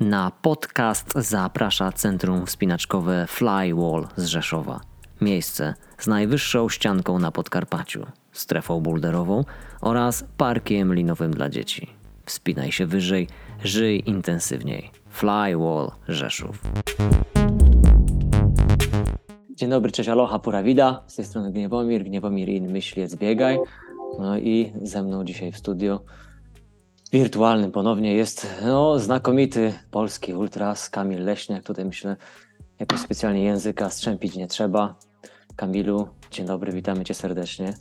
Na podcast zaprasza Centrum Wspinaczkowe Flywall z Rzeszowa. Miejsce z najwyższą ścianką na Podkarpaciu, strefą boulderową oraz parkiem linowym dla dzieci. Wspinaj się wyżej, żyj intensywniej. Flywall Rzeszów. Dzień dobry, cześć, aloha, pura vida. Z tej strony Gniewomir, Gniewomir in myśliec, biegaj. No i ze mną dzisiaj w studio wirtualnym ponownie jest no, znakomity polski ultras Kamil Leśniak. Tutaj myślę, jakoś specjalnie języka strzępić nie trzeba. Kamilu, dzień dobry, witamy cię serdecznie.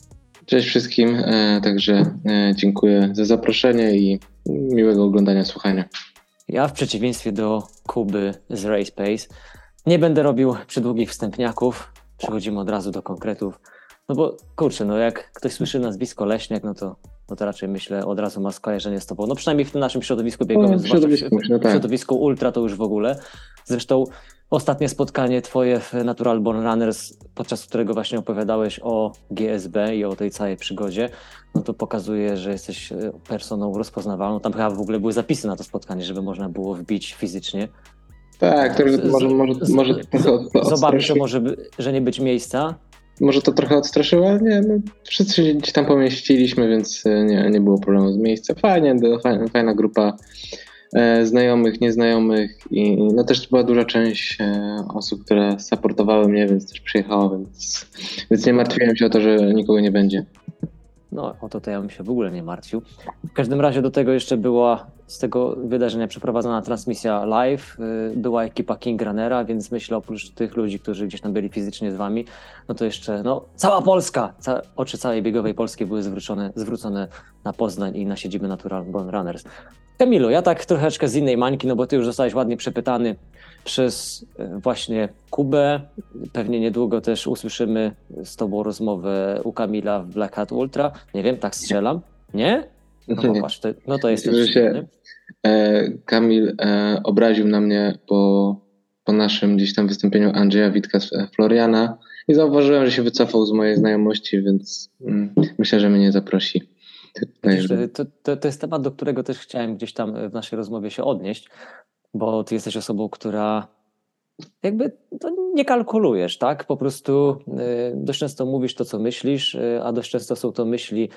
Cześć wszystkim, e, także e, dziękuję za zaproszenie i miłego oglądania, słuchania. Ja w przeciwieństwie do Kuby z Racepace nie będę robił przydługich wstępniaków, przechodzimy od razu do konkretów. No bo kurczę, no jak ktoś słyszy nazwisko Leśniak, no to, no to raczej myślę od razu ma skojarzenie z tobą. No przynajmniej w tym naszym środowisku biegowym, No, w środowisku, w, w tak. środowisku ultra to już w ogóle. Zresztą ostatnie spotkanie twoje w Natural Born Runners, podczas którego właśnie opowiadałeś o GSB i o tej całej przygodzie, no to pokazuje, że jesteś e, personą rozpoznawalną. Tam chyba w ogóle były zapisy na to spotkanie, żeby można było wbić fizycznie. Tak, to może, może, Z- może trochę od, Zobaczyć, że może, że nie być miejsca. Może to trochę odstraszyło, ale nie, no, wszyscy się tam pomieściliśmy, więc e, nie, nie było problemu z miejsca. Fajnie, fajna, fajna grupa e, znajomych, nieznajomych i no też była duża część e, osób, które supportowały mnie, więc też przyjechała, więc, więc nie martwiłem się o to, że nikogo nie będzie. No, o to, to ja bym się w ogóle nie martwił. W każdym razie do tego jeszcze była z tego wydarzenia przeprowadzona transmisja live. y, Była ekipa King Runnera, więc myślę oprócz tych ludzi, którzy gdzieś tam byli fizycznie z wami, no to jeszcze no, cała Polska, ca oczy całej biegowej Polski były zwrócone, zwrócone na Poznań i na siedzibę Natural Born Runners. Kamilu, ja tak troszeczkę z innej mańki, no bo ty już zostałeś ładnie przepytany przez e, właśnie Kubę. Pewnie niedługo też usłyszymy z tobą rozmowę u Kamila w Black Hat Ultra. Nie wiem, tak strzelam. Nie? No Nie. popatrz, no to jestem Że się- Kamil e, obraził na mnie po, po naszym gdzieś tam wystąpieniu Andrzeja Witka e, Floriana i zauważyłem, że się wycofał z mojej znajomości, więc mm, myślę, że mnie nie zaprosi. To, to, to jest temat, do którego też chciałem gdzieś tam w naszej rozmowie się odnieść, bo ty jesteś osobą, która jakby to nie kalkulujesz, tak? Po prostu dość często mówisz to, co myślisz, a dość często są to myśli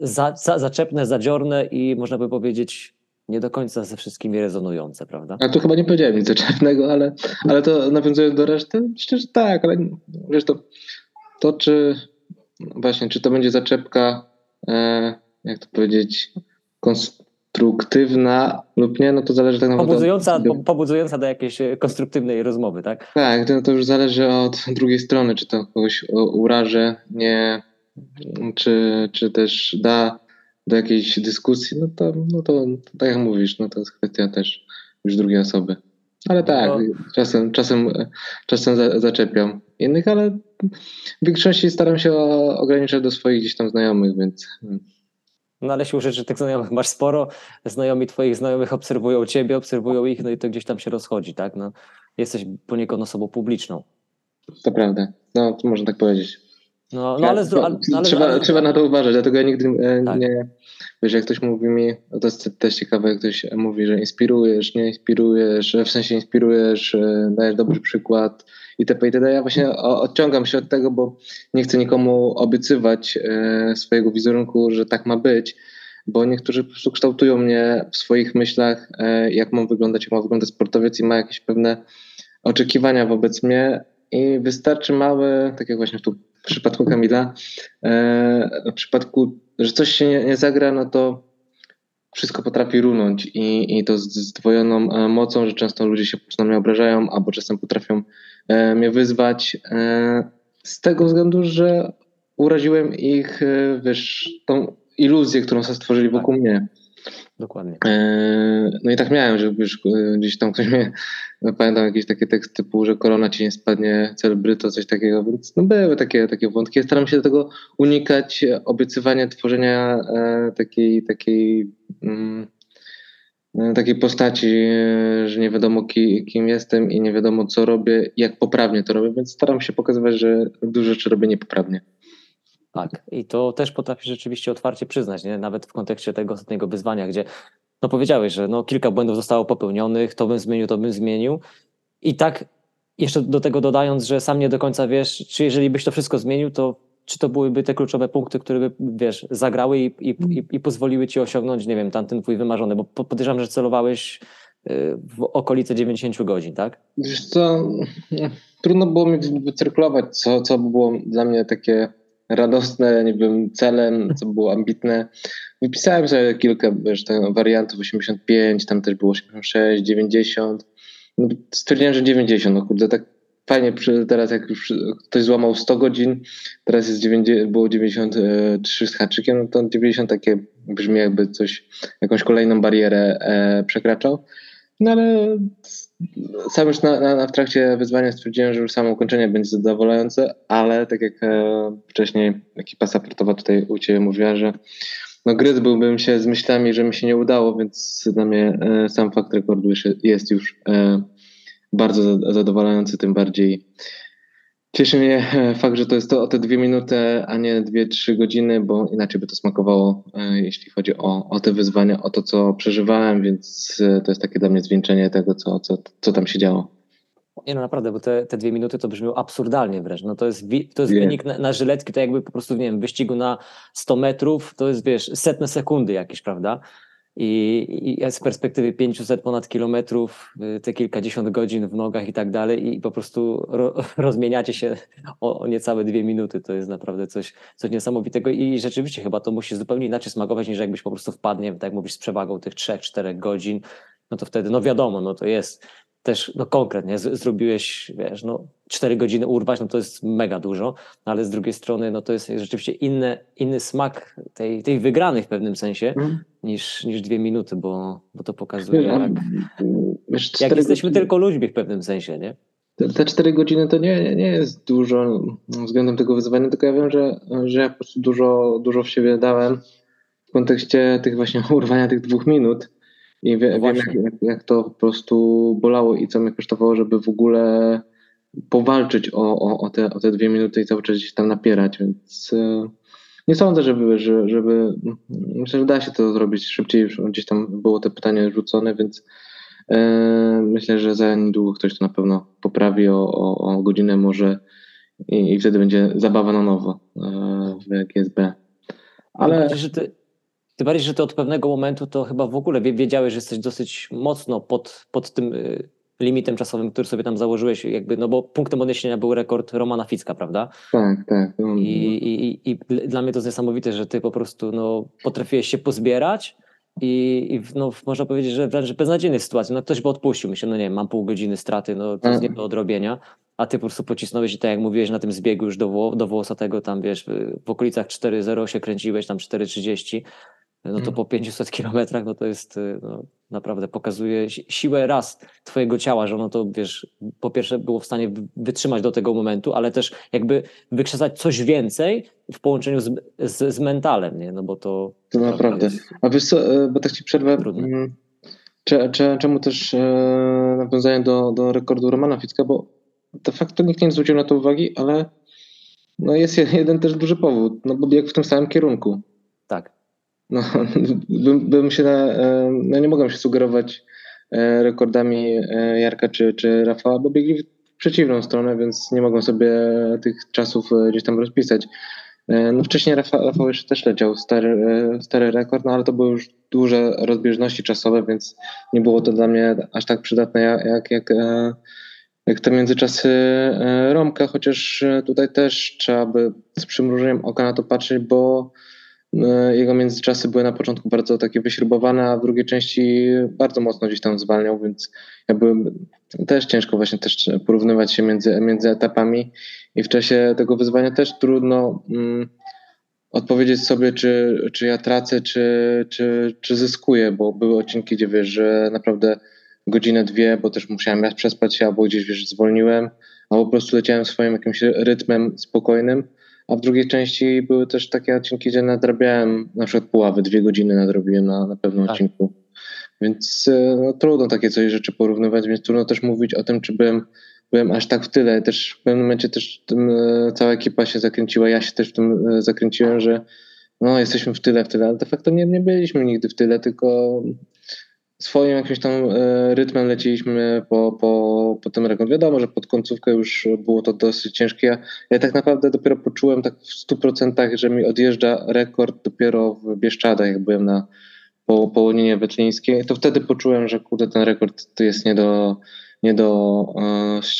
za, za, zaczepne, zadziorne i można by powiedzieć nie do końca ze wszystkimi rezonujące, prawda? A tu chyba nie powiedziałem nic zaczepnego, ale, ale to nawiązując do reszty, myślę, że tak, ale wiesz, to, to czy właśnie, czy to będzie zaczepka, e, jak to powiedzieć, konstruktywna lub nie, no to zależy tak naprawdę Pobudzująca, od, po, pobudzująca do jakiejś e, konstruktywnej rozmowy, tak? Tak, to, to już zależy od drugiej strony, czy to kogoś uraży, nie, czy, czy też da do jakiejś dyskusji, no to, no to tak jak mówisz, no to jest kwestia też już drugiej osoby. Ale tak, No. czasem, czasem, czasem za, zaczepiam innych, ale w większości staram się ograniczać do swoich gdzieś tam znajomych, więc No ale się rzeczy, że tych znajomych masz sporo, znajomi twoich znajomych obserwują ciebie, obserwują ich, no i to gdzieś tam się rozchodzi, tak? No, jesteś poniekąd osobą publiczną. to prawda. No, to można tak powiedzieć. No, no ale, z dru- ale, ale, trzeba, ale, trzeba na to uważać, dlatego ja nigdy e, Tak. nie. Wiesz, jak ktoś mówi mi, no to jest też ciekawe, jak ktoś mówi, że inspirujesz, nie inspirujesz, w sensie inspirujesz, e, dajesz dobry przykład itp. itd. Ja właśnie odciągam się od tego, bo nie chcę nikomu obiecywać e, swojego wizerunku, że tak ma być, bo niektórzy po prostu kształtują mnie w swoich myślach, e, jak mam wyglądać, jak ma wyglądać sportowiec i ma jakieś pewne oczekiwania wobec mnie i wystarczy małe, tak jak właśnie tu w przypadku Kamila, e, w przypadku, że coś się nie, nie zagra, no to wszystko potrafi runąć i, i to z zdwojoną e, mocą, że często ludzie się na mnie obrażają, albo czasem potrafią e, mnie wyzwać z tego względu, że uraziłem ich, wiesz, tą iluzję, którą sobie stworzyli Tak. wokół mnie. Dokładnie. Eee, No i tak miałem, że wiesz, e, gdzieś tam ktoś mnie, no pamiętam jakieś takie teksty typu, że korona ci nie spadnie, celebryto, coś takiego, więc no były takie, takie wątki. Staram się do tego unikać, e, obiecywania tworzenia e, takiej, takiej, mm, e, takiej postaci, e, że nie wiadomo ki, kim jestem i nie wiadomo co robię, jak poprawnie to robię, więc staram się pokazywać, że dużo rzeczy robię niepoprawnie. Tak. I to też potrafisz rzeczywiście otwarcie przyznać, nie? nawet w kontekście tego ostatniego wyzwania, gdzie no powiedziałeś, że no kilka błędów zostało popełnionych, to bym zmienił, to bym zmienił. I tak jeszcze do tego dodając, że sam nie do końca wiesz, czy jeżeli byś to wszystko zmienił, to czy to byłyby te kluczowe punkty, które by, wiesz, zagrały i, i, i, pozwoliły ci osiągnąć, nie wiem, tamten twój wymarzony, bo podejrzewam, że celowałeś y, w okolice 90 godzin, tak? Wiesz co, trudno było mi wycyrkulować, co, co było dla mnie takie radosne, nie wiem, celem, co było ambitne. Wypisałem sobie kilka wiesz, wariantów, 85, tam też było 86, 90. No, stwierdziłem, że 90, no kurde, tak fajnie teraz jak już ktoś złamał 100 godzin, teraz jest 90, było 93 z haczykiem, no to 90 takie brzmi jakby coś, jakąś kolejną barierę e, przekraczał. No ale sam już na, na, na, w trakcie wyzwania stwierdziłem, że już samo ukończenie będzie zadowalające, ale tak jak e, wcześniej ekipa supportowa tutaj u Ciebie mówiła, że no gryzłbym się z myślami, że mi się nie udało, więc dla mnie e, sam fakt rekordu jest już e, bardzo zadowalający, tym bardziej cieszy mnie e, fakt, że to jest to o te dwie minuty, a nie dwie, trzy godziny, bo inaczej by to smakowało, e, jeśli chodzi o, o te wyzwania, o to, co przeżywałem, więc e, to jest takie dla mnie zwieńczenie tego, co, co, co tam się działo. Nie no naprawdę, bo te, te dwie minuty to brzmią absurdalnie wręcz. No to jest, to jest wynik na, na żyletki, to jakby po prostu, nie wiem, wyścigu na 100 metrów, to jest, wiesz, setne sekundy jakieś, prawda? I, I, z perspektywy 500 ponad kilometrów, y, te kilkadziesiąt godzin w nogach i tak dalej, i po prostu ro, rozmieniacie się o, o, niecałe dwie minuty. To jest naprawdę coś, coś niesamowitego. I rzeczywiście chyba to musi zupełnie inaczej smakować, niż jakbyś po prostu wpadnie, tak jak mówisz, z przewagą tych 3-4 godzin. No to wtedy, no wiadomo, no to jest też no konkretnie zrobiłeś, wiesz, no 4 godziny urwać, no to jest mega dużo, ale z drugiej strony, no to jest rzeczywiście inny, inny smak tej, tej wygranej w pewnym sensie mm. Niż, niż dwie minuty, bo, bo to pokazuje, jak, wiesz, jak jesteśmy godziny. tylko ludźmi w pewnym sensie, nie? Te, te 4 godziny to nie, nie jest dużo względem tego wyzwania, tylko ja wiem, że, że ja po prostu dużo, dużo w siebie dałem w kontekście tych właśnie urwania tych dwóch minut i wie, no wiem, jak, jak, jak, to po prostu bolało i co mnie kosztowało, żeby w ogóle powalczyć o, o, o, te, o te dwie minuty i cały czas gdzieś tam napierać, więc e, nie sądzę, żeby, żeby, myślę, że da się to zrobić szybciej, gdzieś tam było te pytanie rzucone, więc e, myślę, że za niedługo ktoś to na pewno poprawi o, o, o godzinę może i, i, wtedy będzie zabawa na nowo e, w GSB. Ale... Tym bardziej, że ty od pewnego momentu to chyba w ogóle wiedziałeś, że jesteś dosyć mocno pod, pod tym y, limitem czasowym, który sobie tam założyłeś, jakby, no bo punktem odniesienia był rekord Romana Ficka, prawda? Tak, tak. I, i, I, dla mnie to jest niesamowite, że ty po prostu no, potrafiłeś się pozbierać i, i no, można powiedzieć, że wręcz beznadziejnej sytuacji. No ktoś by odpuścił, myślę, no nie wiem, mam pół godziny straty, no to jest nie do odrobienia, a ty po prostu pocisnąłeś i tak jak mówiłeś na tym zbiegu już do, do włosatego tam, wiesz, w okolicach 4.0 się kręciłeś, tam 4.30 no to mhm. po 500 kilometrach, no to jest, y, no, naprawdę pokazuje siłę raz twojego ciała, że ono to, wiesz, po pierwsze było w stanie wytrzymać do tego momentu, ale też jakby wykrzesać coś więcej w połączeniu z, z, z mentalem, nie? No bo to... To naprawdę. A wiesz co, e, bo tak ci przerwę, mm, Cze, cze, czemu też e, nawiązanie do, do rekordu Romana Ficka, bo de facto nikt nie zwrócił na to uwagi, ale no jest jeden też duży powód, no bo biegł w tym samym kierunku. Tak. No, bym, bym się, e, no nie mogłem się sugerować e, rekordami e, Jarka czy, czy Rafała, bo biegli w przeciwną stronę, więc nie mogłem sobie tych czasów gdzieś tam rozpisać. No wcześniej Rafał, Rafał jeszcze też leciał stary, stary rekord, no ale to były już duże rozbieżności czasowe, więc nie było to dla mnie aż tak przydatne jak, jak, jak te międzyczasy Romka, chociaż tutaj też trzeba by z przymrużeniem oka na to patrzeć, bo jego międzyczasy były na początku bardzo takie wyśrubowane, a w drugiej części bardzo mocno gdzieś tam zwalniał, więc ja byłem też ciężko właśnie też porównywać się między, między etapami. I w czasie tego wyzwania też trudno mm, odpowiedzieć sobie, czy, czy ja tracę, czy, czy, czy zyskuję, bo były odcinki, gdzie wiesz, że naprawdę godzinę, dwie, bo też musiałem przespać się, albo gdzieś wiesz, zwolniłem, albo po prostu leciałem swoim jakimś rytmem spokojnym a w drugiej części były też takie odcinki, gdzie nadrabiałem na przykład puławy, dwie godziny nadrobiłem na, na pewnym tak. odcinku. Więc e, no, trudno takie coś rzeczy porównywać, więc trudno też mówić o tym, czy byłem, byłem aż tak w tyle. Też w pewnym momencie też tym, e, cała ekipa się zakręciła, ja się też w tym e, zakręciłem, że no, jesteśmy w tyle, w tyle, ale de facto nie, nie byliśmy nigdy w tyle, tylko swoim jakimś tam e, rytmem leciliśmy po, po, po ten rekord. Wiadomo, że pod końcówkę już było to dosyć ciężkie. Ja, ja tak naprawdę dopiero poczułem tak w 100%, że mi odjeżdża rekord dopiero w Bieszczadach, jak byłem na po, połoninie wetlińskiej. To wtedy poczułem, że kurde, ten rekord to jest nie do, nie do,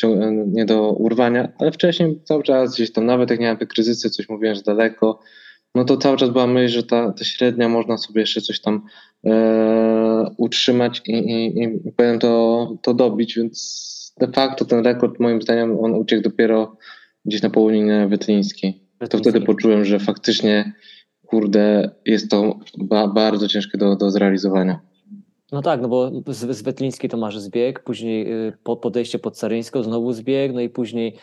e, nie do urwania, ale wcześniej cały czas gdzieś tam, nawet jak miałem te kryzysy, coś mówiłem, że daleko, no to cały czas była myśl, że ta, ta średnia można sobie jeszcze coś tam e, utrzymać i, i, i powiem to, to dobić, więc de facto ten rekord moim zdaniem on uciekł dopiero gdzieś na połoninie wetlińskiej. To wtedy poczułem, że faktycznie kurde, jest to ba bardzo ciężkie do, do zrealizowania. No tak, no bo z, z Wetlińskiej to masz zbieg, później y, podejście pod Caryńską, znowu zbieg, no i później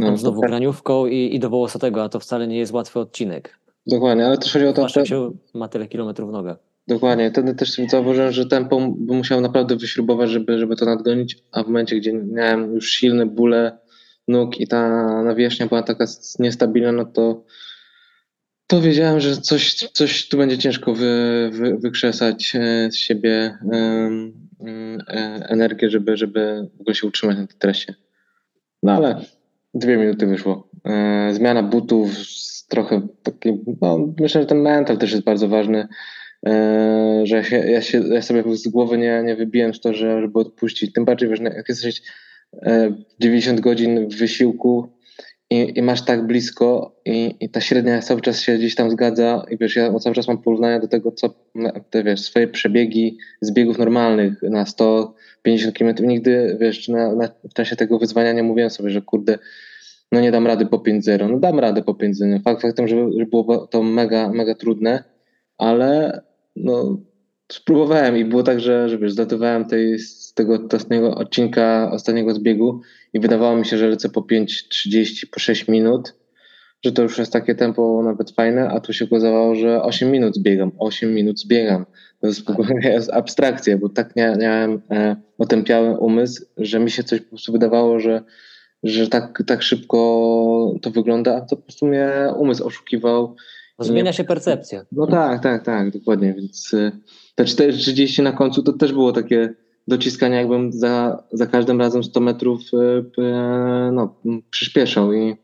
no, znowu tak. graniówką i, i do Wołosatego, a to wcale nie jest łatwy odcinek. Dokładnie, ale też chodzi o to, że... się ma tyle kilometrów w nogę. Dokładnie, wtedy też zauważyłem, że tempo bym musiał naprawdę wyśrubować, żeby, żeby to nadgonić, a w momencie, gdzie miałem już silne bóle nóg i ta nawierzchnia była taka niestabilna, no to to wiedziałem, że coś, coś tu będzie ciężko wy, wy, wykrzesać e, z siebie um, energię, żeby, żeby w ogóle się utrzymać na tej trasie. No ale dwie minuty wyszło. E, zmiana butów, trochę taki, no, myślę, że ten mental też jest bardzo ważny, że ja, się, ja, się, ja sobie z głowy nie, nie wybiłem z to, że, żeby odpuścić. Tym bardziej, że jak jesteś 90 godzin w wysiłku, i, i masz tak blisko i, i ta średnia cały czas się gdzieś tam zgadza i wiesz, ja cały czas mam porównania do tego, co te wiesz, swoje przebiegi z biegów normalnych na 150 km. Nigdy, wiesz, na, na, w czasie tego wyzwania nie mówiłem sobie, że kurde, no nie dam rady po 5-0. No dam radę po 5-0. Fakt faktem, że, że było to mega, mega trudne, ale no spróbowałem i było tak, że, że wiesz, zlatowałem tej, z tego ostatniego odcinka, ostatniego zbiegu i wydawało mi się, że lecę po 5.30, po 6 minut, że to już jest takie tempo nawet fajne, a tu się okazało, że 8 minut zbiegam, 8 minut zbiegam. To jest, jest abstrakcja, bo tak miałem e, otępiały umysł, że mi się coś po prostu wydawało, że, że tak, tak szybko to wygląda, a to po prostu mnie umysł oszukiwał. Zmienia się percepcja. No tak, tak, tak, dokładnie, więc e, te 4.30 na końcu to też było takie dociskania, jakbym za, za każdym razem 100 metrów e, no, przyspieszał i,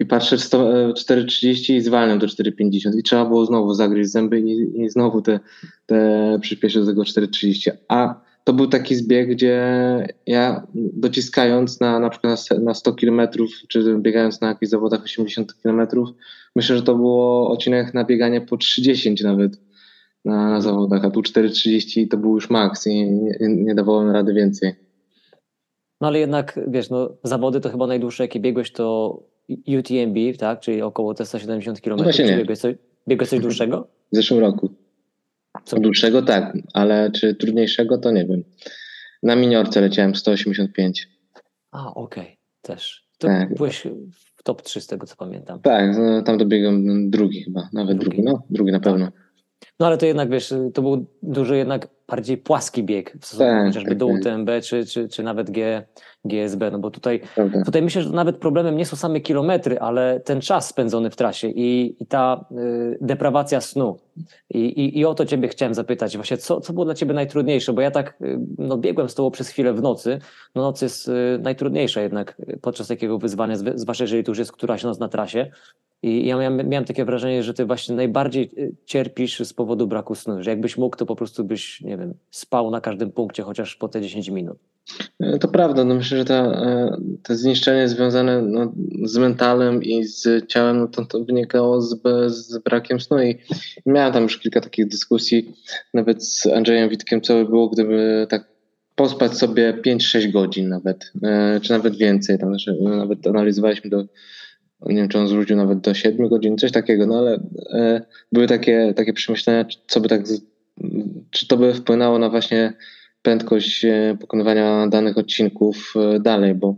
i patrzę 4,30 i zwalniam do 4,50 i trzeba było znowu zagryźć zęby i, i znowu te, te przyspieszyć do tego 4,30. A to był taki zbieg, gdzie ja dociskając na, na przykład na 100 km, czy biegając na jakichś zawodach 80 km, myślę, że to było odcinek na bieganie po 30 nawet na, na zawodach, a tu 4.30 to był już maks i nie, nie dawałem rady więcej. No ale jednak, wiesz, no, zawody to chyba najdłuższe, jakie biegłeś, to UTMB, tak? Czyli około te 170 km. No właśnie nie. Biegłeś coś, biegłeś coś dłuższego? W zeszłym roku. Co? Dłuższego tak, ale czy trudniejszego to nie wiem. Na miniorce leciałem 185. A, okej, okay. też. To tak. byłeś w top 3 z tego co pamiętam. Tak, no, tam dobiegłem drugi chyba, nawet drugi, drugi no, drugi na pewno. Tak. No ale to jednak, wiesz, to był dużo jednak bardziej płaski bieg w stosunku tak, chociażby tak, do. UTMB czy, czy, czy nawet G, GSB, no bo tutaj, tutaj myślę, że nawet problemem nie są same kilometry, ale ten czas spędzony w trasie i, i ta y, deprawacja snu. I, i, I o to ciebie chciałem zapytać właśnie, co, co było dla ciebie najtrudniejsze, bo ja tak y, no, biegłem z tobą przez chwilę w nocy, no noc jest y, najtrudniejsza jednak podczas takiego wyzwania, zwłaszcza jeżeli to już jest któraś noc na trasie, i ja miałem, miałem, takie wrażenie, że ty właśnie najbardziej y, cierpisz z powodu braku snu, że jakbyś mógł, to po prostu byś, nie wiem, spał na każdym punkcie, chociaż po te 10 minut. E, to prawda, no myślę, że ta, e, to zniszczenie związane no, z mentalem i z ciałem, no to, to wynikało z, z brakiem snu i miałem tam już kilka takich dyskusji, nawet z Andrzejem Witkiem, co by było, gdyby tak pospać sobie 5-6 godzin nawet, e, czy nawet więcej, tam, nawet analizowaliśmy do nie wiem, czy on zwrócił nawet do 7 godzin, coś takiego, no ale e, były takie, takie przemyślenia, co by tak, czy to by wpłynęło na właśnie prędkość e, pokonywania danych odcinków e, dalej, bo,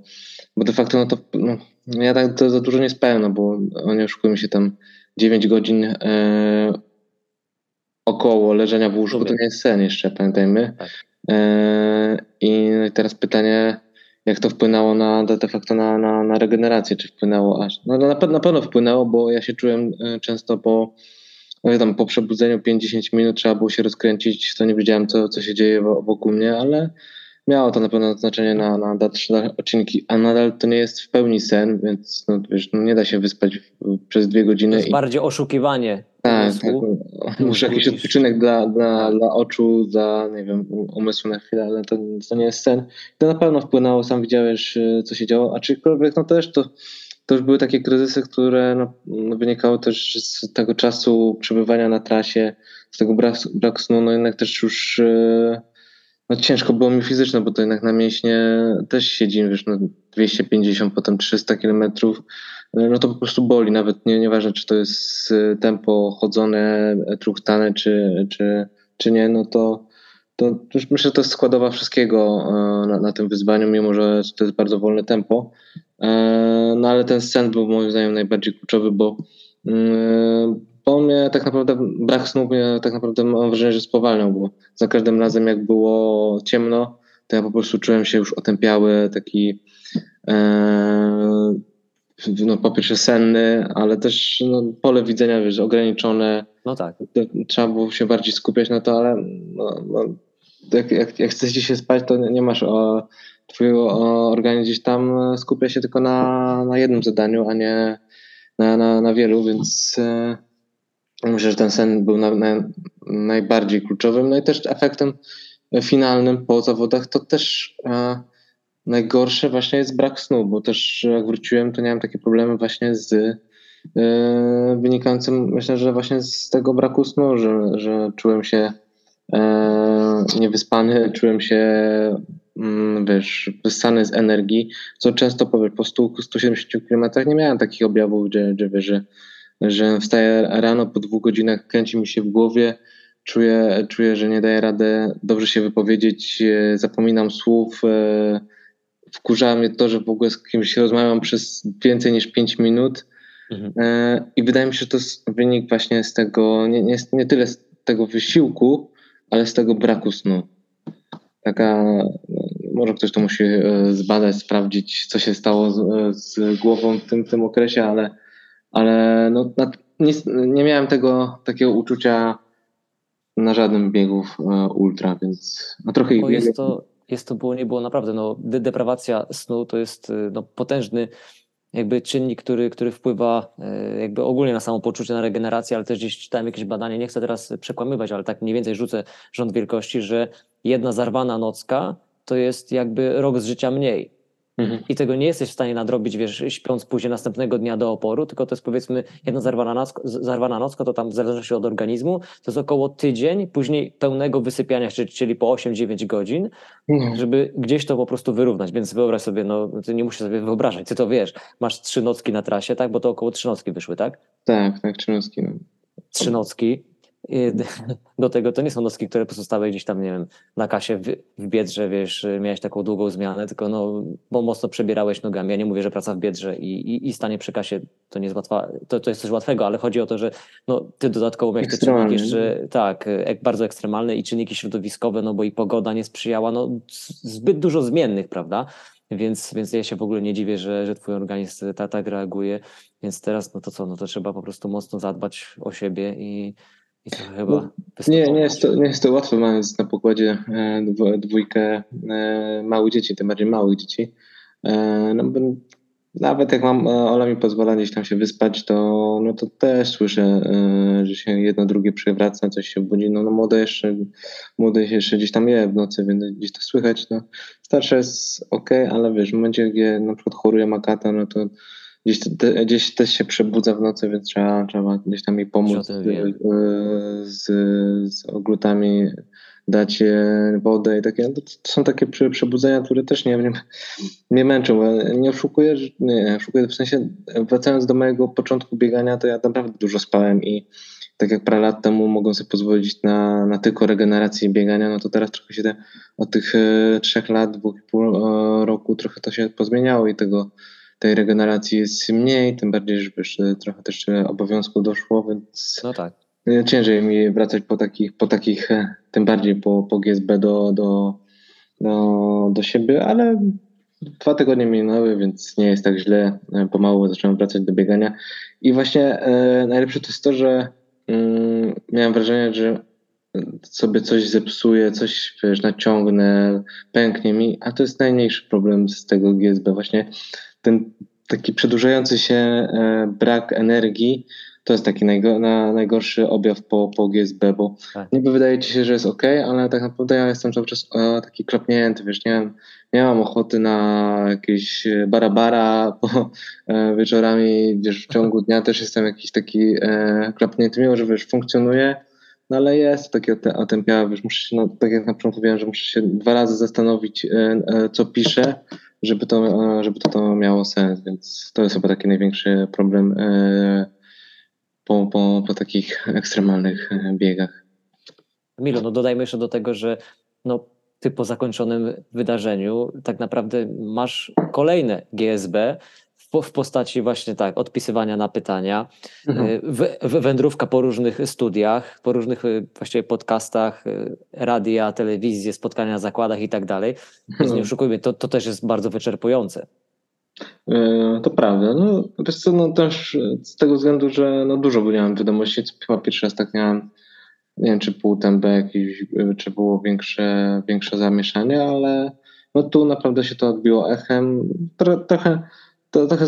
bo de facto no to no, ja tak to za dużo nie spałem, no bo oni oszukują się tam 9 godzin e, około leżenia w łóżku, to nie jest sen jeszcze, pamiętajmy. Tak. E, I teraz pytanie, jak to wpłynęło na, de facto na, na, na regenerację, czy wpłynęło aż. No, na, na pewno wpłynęło, bo ja się czułem e, często po, no wiadomo, po przebudzeniu 5-10 minut trzeba było się rozkręcić, to nie wiedziałem, co, co się dzieje wokół mnie, ale miało to na pewno znaczenie na, na dalsze odcinki, a nadal to nie jest w pełni sen, więc no, wiesz, no nie da się wyspać przez dwie To godziny. jest i, bardziej oszukiwanie. Tak, tak, muszę jakiś niż- odpoczynek dla, dla, dla oczu, dla nie wiem, umysłu na chwilę, ale to, to nie jest sen. To na pewno wpłynęło, sam widziałeś, y, co się działo, aczkolwiek no też to, to już były takie kryzysy, które no, no, wynikały też z tego czasu przebywania na trasie, z tego braku, braku snu, no jednak też już y, no ciężko było mi fizycznie, bo to jednak na mięśnie też siedzimy, wiesz, no 250, potem 300 kilometrów, no to po prostu boli, nawet nie, nieważne czy to jest y, tempo chodzone, e, truchtane, czy, czy, czy nie, no to, to myślę, że to jest składowa wszystkiego e, na, na tym wyzwaniu, mimo że to jest bardzo wolne tempo. E, No ale ten sen był moim zdaniem najbardziej kluczowy, bo, mm, bo mnie tak naprawdę, brak snu mnie tak naprawdę mam wrażenie, że spowalniał, bo za każdym razem jak było ciemno, to ja po prostu czułem się już otępiały, taki e, no po pierwsze senny, ale też no, pole widzenia wiesz, ograniczone, No tak. trzeba było się bardziej skupiać na to, ale no, no, jak, jak, jak chcesz się spać, to nie, masz o, twój organizm gdzieś tam e, skupia się tylko na, na jednym zadaniu, a nie na, na, na wielu, więc e, myślę, że ten sen był na, na, najbardziej kluczowym. No i też efektem finalnym po zawodach to też e, najgorsze właśnie jest brak snu, bo też jak wróciłem, to miałem takie problemy właśnie z e, wynikającym, myślę, że właśnie z tego braku snu, że, że czułem się e, niewyspany, czułem się mm, wiesz, wyssany z energii, co często powiesz, po 100, 170 km nie miałem takich objawów, gdzie wiesz, że, że wstaję rano po dwóch godzinach, kręci mi się w głowie, czuję, czuję, że nie daję rady dobrze się wypowiedzieć, e, zapominam słów, e, wkurza mnie to, że w ogóle z kimś rozmawiam przez więcej niż 5 minut Mhm. E, i wydaje mi się, że to jest wynik właśnie z tego, nie, nie, nie tyle z tego wysiłku, ale z tego braku snu. Taka, no, może ktoś to musi e, zbadać, sprawdzić, co się stało z, e, z głową w tym, tym okresie, ale, ale no, nie, nie miałem tego takiego uczucia na żadnym biegu w, e, ultra, więc no, trochę ich jest to, jest to było, nie było naprawdę, no, de- deprawacja snu to jest y, no, potężny jakby czynnik, który, który wpływa y, jakby ogólnie na samopoczucie, na regenerację, ale też gdzieś czytałem jakieś badanie, nie chcę teraz przekłamywać, ale tak mniej więcej rzucę rząd wielkości, że jedna zarwana nocka to jest jakby rok z życia mniej. Mhm. I tego nie jesteś w stanie nadrobić, wiesz, śpiąc później następnego dnia do oporu, tylko to jest powiedzmy jedna zarwana nocka, zarwana nocka to tam w zależności od organizmu, to jest około tydzień później pełnego wysypiania, czyli, czyli po 8-9 godzin, No, żeby gdzieś to po prostu wyrównać. Więc wyobraź sobie, no ty nie musisz sobie wyobrażać, ty to wiesz, masz trzy nocki na trasie, tak? Bo to około trzy nocki wyszły, tak? tak, tak, Trzynowski. No. Trzy nocki. Do tego to nie są nocki, które pozostały gdzieś tam, nie wiem, na kasie w, w Biedrze, wiesz, miałeś taką długą zmianę, tylko no, bo mocno przebierałeś nogami. Ja nie mówię, że praca w Biedrze i, i, i stanie przy kasie to nie jest łatwa, to, to jest coś łatwego, ale chodzi o to, że no, ty dodatkowo miałeś te czynniki jeszcze, tak, bardzo ekstremalne i czynniki środowiskowe, no bo i pogoda nie sprzyjała, no zbyt dużo zmiennych, prawda? Więc, więc ja się w ogóle nie dziwię, że, że twój organizm tak, tak reaguje. Więc teraz, no to co, no to trzeba po prostu mocno zadbać o siebie i, i chyba No, Nie, nie jest, to, nie jest to łatwe, mając na pokładzie e, dwójkę e, małych dzieci, tym bardziej małych dzieci. E, No, nawet jak mam, Ola mi pozwala gdzieś tam się wyspać, to, no to też słyszę, że się jedno drugie przewraca, coś się budzi. No, no młode jeszcze, młode jeszcze gdzieś tam je w nocy, więc gdzieś to słychać. No. Starsza jest ok, ale wiesz, w momencie, gdzie na przykład choruje makata, no to gdzieś, te, gdzieś też się przebudza w nocy, więc trzeba, trzeba gdzieś tam jej pomóc e, z, z oglutami, dać je wodę i takie. no To są takie prze, przebudzenia, które też nie, nie, nie męczą. Nie oszukuję, nie, oszukuję w sensie, wracając do mojego początku biegania, to ja naprawdę dużo spałem i tak jak parę lat temu mogłem sobie pozwolić na, na tylko regenerację biegania, no to teraz trochę się te, od tych e, trzech lat, dwóch i pół e, roku trochę to się pozmieniało i tego tej regeneracji jest mniej, tym bardziej, że wiesz, e, trochę też e, obowiązku doszło, więc No tak. e, ciężej mi wracać po takich, po takich e, tym bardziej po, po GSB do, do, do, do siebie, ale dwa tygodnie minęły, więc nie jest tak źle. Pomału zacząłem wracać do biegania. I właśnie e, najlepsze to jest to, że mm, miałem wrażenie, że sobie coś zepsuję, coś wiesz, naciągnę, pęknie mi, a to jest najmniejszy problem z tego GSB. Właśnie ten taki przedłużający się e, brak energii to jest taki najgo, na, najgorszy objaw po, po GSB, bo Tak. niby wydaje ci się, że jest ok, ale tak naprawdę ja jestem cały czas e, taki klapnięty, wiesz, nie mam, nie mam ochoty na jakieś barabara, bo e, wieczorami, wiesz, w ciągu dnia też jestem jakiś taki e, klapnięty, mimo że wiesz, funkcjonuje, no ale jest takie otępiałe, wiesz, muszę się, no, tak jak na początku mówiłem, że muszę się dwa razy zastanowić, e, e, co piszę, żeby to, e, żeby to, to miało sens, więc to jest chyba taki największy problem e, po, po, po takich ekstremalnych e, biegach. Milu, no dodajmy jeszcze do tego, że no, ty po zakończonym wydarzeniu tak naprawdę masz kolejne GSB w, po- w postaci właśnie tak, odpisywania na pytania, y, w, w, wędrówka po różnych studiach, po różnych y, właściwie podcastach, y, radia, telewizje, spotkania na zakładach i tak dalej. Więc nie oszukujmy, to, to też jest bardzo wyczerpujące. E, To prawda. No, wiesz co, no też z tego względu, że no dużo miałem wiadomości, chyba pierwszy raz tak miałem, nie wiem czy pół TMB jakieś, e, czy było większe, większe zamieszanie, ale no tu naprawdę się to odbiło echem. Tro, trochę, to, trochę,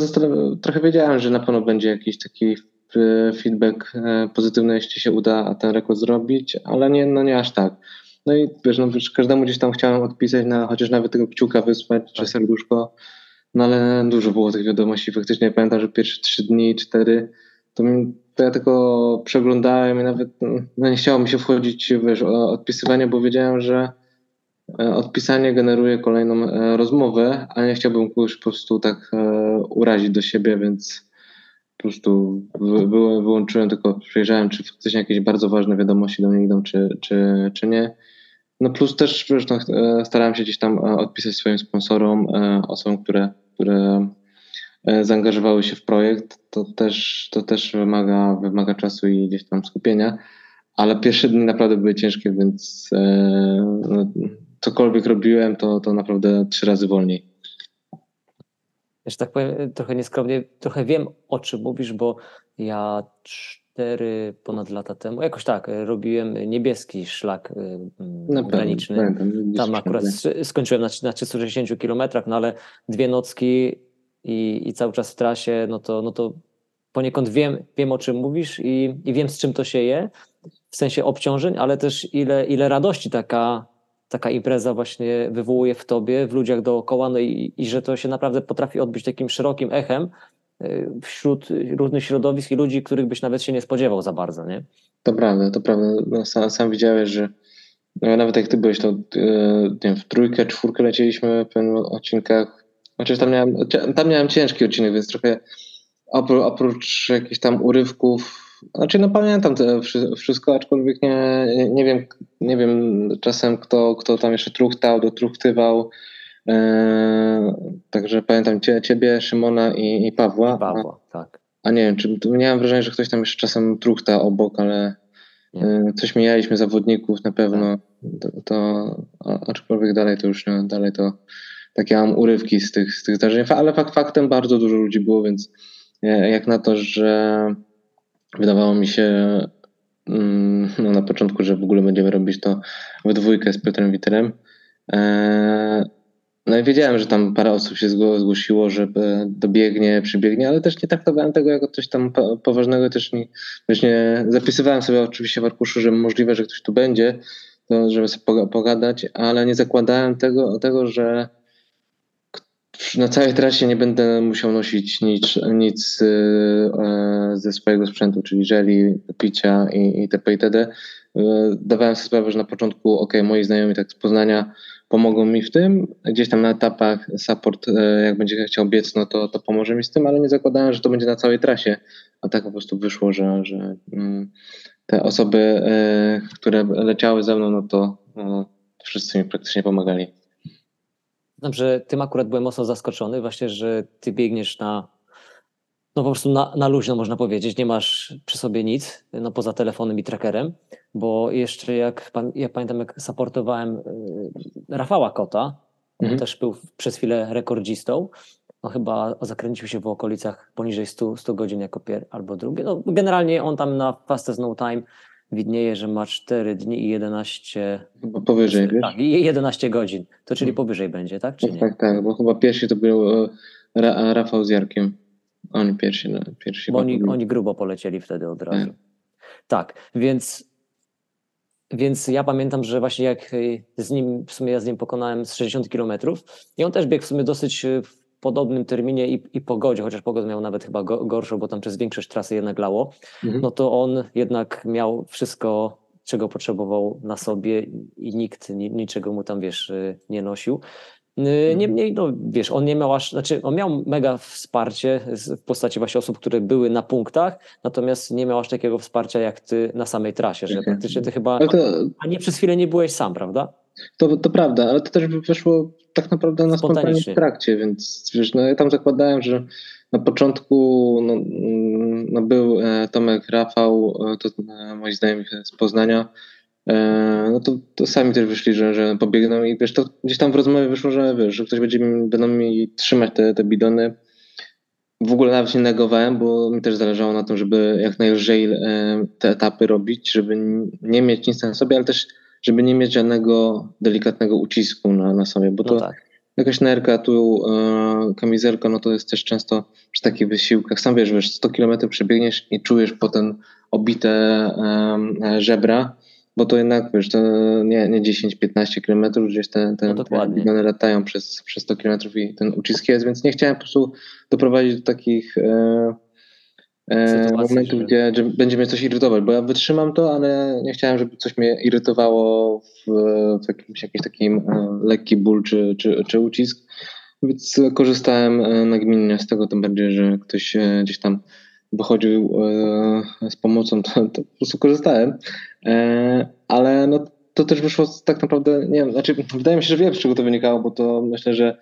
trochę wiedziałem, że na pewno będzie jakiś taki e, feedback e, pozytywny, jeśli się uda ten rekord zrobić, ale nie, no nie aż tak. No i wiesz, no wiesz, każdemu gdzieś tam chciałem odpisać, na, chociaż nawet tego kciuka wysłać, czy Tak. serduszko, no ale dużo było tych wiadomości. Faktycznie pamiętam, że pierwsze trzy dni, cztery, to, mi, to ja tylko przeglądałem i nawet no, nie chciało mi się wchodzić wiesz, o odpisywanie, bo wiedziałem, że odpisanie generuje kolejną e, rozmowę, a nie chciałbym kogoś po prostu tak e, urazić do siebie, więc po prostu wy, wy, wyłączyłem, tylko przejrzałem, czy faktycznie jakieś bardzo ważne wiadomości do mnie idą, czy, czy, czy nie. No plus też zresztą e, starałem się gdzieś tam e, odpisać swoim sponsorom, e, osobom, które, które e, zaangażowały się w projekt. To też, to też wymaga, wymaga czasu i gdzieś tam skupienia. Ale pierwsze dni naprawdę były ciężkie, więc e, no, cokolwiek robiłem, to, to naprawdę trzy razy wolniej. Że tak powiem, trochę nieskromnie, trochę wiem o czym mówisz, bo ja cztery ponad lata temu, jakoś tak, robiłem niebieski szlak y, mm, Na graniczny. pamiętam, Tam akurat s- skończyłem na, na 360 kilometrach, no ale dwie nocki i, i cały czas w trasie, no to, no to poniekąd wiem, wiem o czym mówisz i, i wiem z czym to się je, w sensie obciążeń, ale też ile, ile radości taka, taka impreza właśnie wywołuje w tobie, w ludziach dookoła, no i, i że to się naprawdę potrafi odbyć takim szerokim echem y, wśród różnych środowisk i ludzi, których byś nawet się nie spodziewał za bardzo, nie? To prawda, to prawda. No, sam, sam widziałeś, że no, nawet jak ty byłeś, to e, nie wiem, w trójkę, czwórkę lecieliśmy w pewnych odcinkach. Chociaż tam miałem, tam miałem ciężki odcinek, więc trochę oprócz jakichś tam urywków, znaczy no pamiętam to wszy- wszystko, aczkolwiek nie, nie, wiem, nie wiem czasem kto, kto tam jeszcze truchtał, dotruchtywał. E, także pamiętam cie, ciebie, Szymona i, i Pawła. Pawła, tak. A nie wiem, czy miałem wrażenie, że ktoś tam jeszcze czasem truchta obok, ale y, coś mijaliśmy zawodników na pewno. To, to a- aczkolwiek dalej to już nie, dalej to takie mam urywki z tych, z tych zdarzeń, ale fakt faktem bardzo dużo ludzi było, więc e, jak na to, że wydawało mi się mm, no, na początku, że w ogóle będziemy robić to we dwójkę z Piotrem Witerem. E, no i wiedziałem, że tam parę osób się zgło- zgłosiło, że e, dobiegnie, przybiegnie, ale też nie traktowałem tego jako coś tam po- poważnego, też nie, wiesz, nie zapisywałem sobie oczywiście w arkuszu, że możliwe, że ktoś tu będzie, to żeby sobie poga- pogadać, ale nie zakładałem tego, tego że na całej trasie nie będę musiał nosić nic, nic y, e, ze swojego sprzętu, czyli żeli, picia i, i TP itd. Y, Dawałem sobie sprawę, że na początku, ok, moi znajomi tak z Poznania pomogą mi w tym. Gdzieś tam na etapach support, e, jak będzie chciał biec, no to, to pomoże mi z tym, ale nie zakładałem, że to będzie na całej trasie. A tak po prostu wyszło, że, że mm, te osoby, które leciały ze mną, no to no, wszyscy mi praktycznie pomagali. Dobrze, tym akurat byłem mocno zaskoczony, właśnie, że ty biegniesz na, no po prostu na, na luźno można powiedzieć, nie masz przy sobie nic, no poza telefonem i trackerem, bo jeszcze jak, ja pamiętam jak supportowałem y, Rafała Kota, on Mhm. też był przez chwilę rekordzistą, no chyba zakręcił się w okolicach poniżej 100, 100 godzin jako pier albo drugi. No, generalnie on tam na Fastest No Time widnieje, że ma 4 dni i 11. Chyba powyżej, wiesz? Tak, i 11 godzin. To czyli powyżej będzie, tak? Czy Tak, nie? tak, tak, bo chyba pierwsi to był e, Ra, Rafał z Jarkiem. Oni pierwsi, no, pierwsi Bo oni, oni grubo polecieli wtedy od razu. Tak. Tak, więc, więc ja pamiętam, że właśnie jak y, z nim, w sumie ja z nim pokonałem z 60 kilometrów i on też biegł w sumie dosyć w podobnym terminie i, i pogodzie, chociaż pogodę miał nawet chyba go, gorszą, bo tam przez większość trasy jednak lało, Mhm. no to on jednak miał wszystko, czego potrzebował na sobie i nikt ni, niczego mu tam, wiesz, y, nie nosił. Y, Niemniej, no wiesz, on nie miał aż, znaczy on miał mega wsparcie w postaci właśnie osób, które były na punktach, natomiast nie miał aż takiego wsparcia jak ty na samej trasie, że Mhm. praktycznie ty chyba, to, a nie przez chwilę nie byłeś sam, prawda? to, to prawda, ale to też wyszło tak naprawdę na Spontanicznie. w trakcie, więc wiesz, no, ja tam zakładałem, że na początku no, mm, no, był e, Tomek Rafał, e, to e, moi znajomi z Poznania, no to, to sami też wyszli, że, że pobiegną i wiesz, to gdzieś tam w rozmowie wyszło, że wiesz, że ktoś będzie będą mi trzymać te, te bidony. W ogóle nawet nie negowałem, bo mi też zależało na tym, żeby jak najlżej e, te etapy robić, żeby nie mieć nic na sobie, ale też żeby nie mieć żadnego delikatnego ucisku na, na sobie, bo to No tak. jakaś nerka, tu e, kamizelka, no to jest też często przy takich wysiłkach, sam wiesz, wiesz 100 km przebiegniesz i czujesz potem obite e, żebra, bo to jednak, wiesz, to nie, nie 10-15 km, gdzieś te, te, No te latają przez, przez 100 km i ten ucisk jest, więc nie chciałem po prostu doprowadzić do takich e, e, momentów, że- gdzie, gdzie będzie mnie coś irytować, bo ja wytrzymam to, ale nie chciałem, żeby coś mnie irytowało w, w jakimś, jakiś takim e, lekki ból czy, czy, czy ucisk, więc korzystałem e, nagminnie z tego, tym bardziej, że ktoś e, gdzieś tam wychodził e, z pomocą, to, to po prostu korzystałem, e, ale no, to też wyszło tak naprawdę, nie wiem, znaczy wydaje mi się, że wiem z czego to wynikało, bo to myślę, że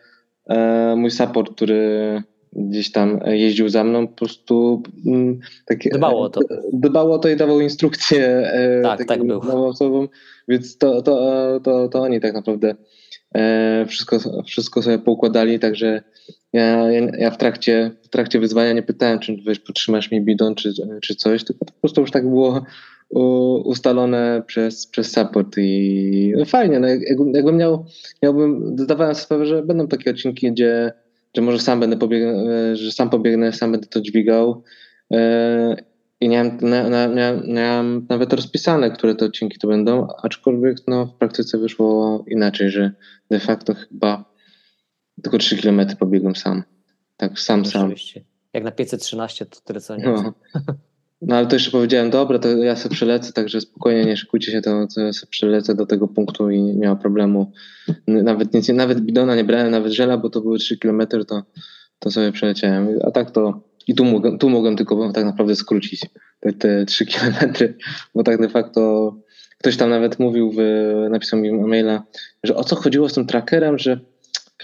e, mój support, który gdzieś tam jeździł za mną, po prostu mm, takie, Dbał o to. dbał o to i dawał instrukcje Tak, takim tak osobom, więc to, to, to, to oni tak naprawdę wszystko, wszystko sobie poukładali, także ja, ja, w, trakcie, w trakcie wyzwania nie pytałem, czy wiesz, potrzymasz mi bidon, czy, czy coś, tylko po prostu już tak było ustalone przez, przez support i no fajnie, no, jak, jakbym miał, miałbym, zdawałem sobie sprawę, że będą takie odcinki, gdzie, że może sam będę pobiegnę, że sam pobiegnę, sam będę to dźwigał e, i miałem, miałem, miałem nawet rozpisane, które te odcinki to będą, aczkolwiek no, w praktyce wyszło inaczej, że de facto chyba tylko 3 km pobiegłem sam. Tak, sam, sam. Rzeczywiście. Jak na 513 to tyle co nie. No. no ale to jeszcze powiedziałem, dobra, to ja sobie przelecę, także spokojnie, nie szykujcie się, to, to ja sobie przelecę do tego punktu i nie ma problemu. Nawet nic, nawet bidona nie brałem, nawet żela, bo to były 3 km, to, to sobie przeleciałem. A tak to i tu mogłem, tu mogłem tylko tak naprawdę skrócić te, te 3 km, bo tak de facto ktoś tam nawet mówił, w, napisał mi maila, że o co chodziło z tym trackerem, że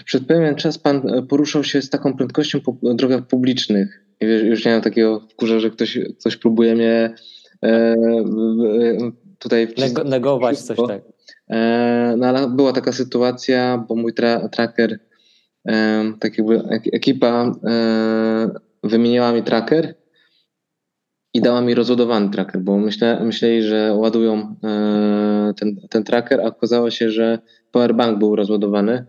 przez pewien czas pan e, poruszał się z taką prędkością po drogach publicznych. I wiesz, już nie mam takiego wkurza, że ktoś, ktoś próbuje mnie e, e, tutaj Nego, negować coś tak. E, no ale była taka sytuacja, bo mój tra tracker, e, tak jakby ek- ekipa e, wymieniła mi tracker i dała mi rozładowany tracker, bo myślę, myśleli, że ładują e, ten, ten tracker, a okazało się, że powerbank był rozładowany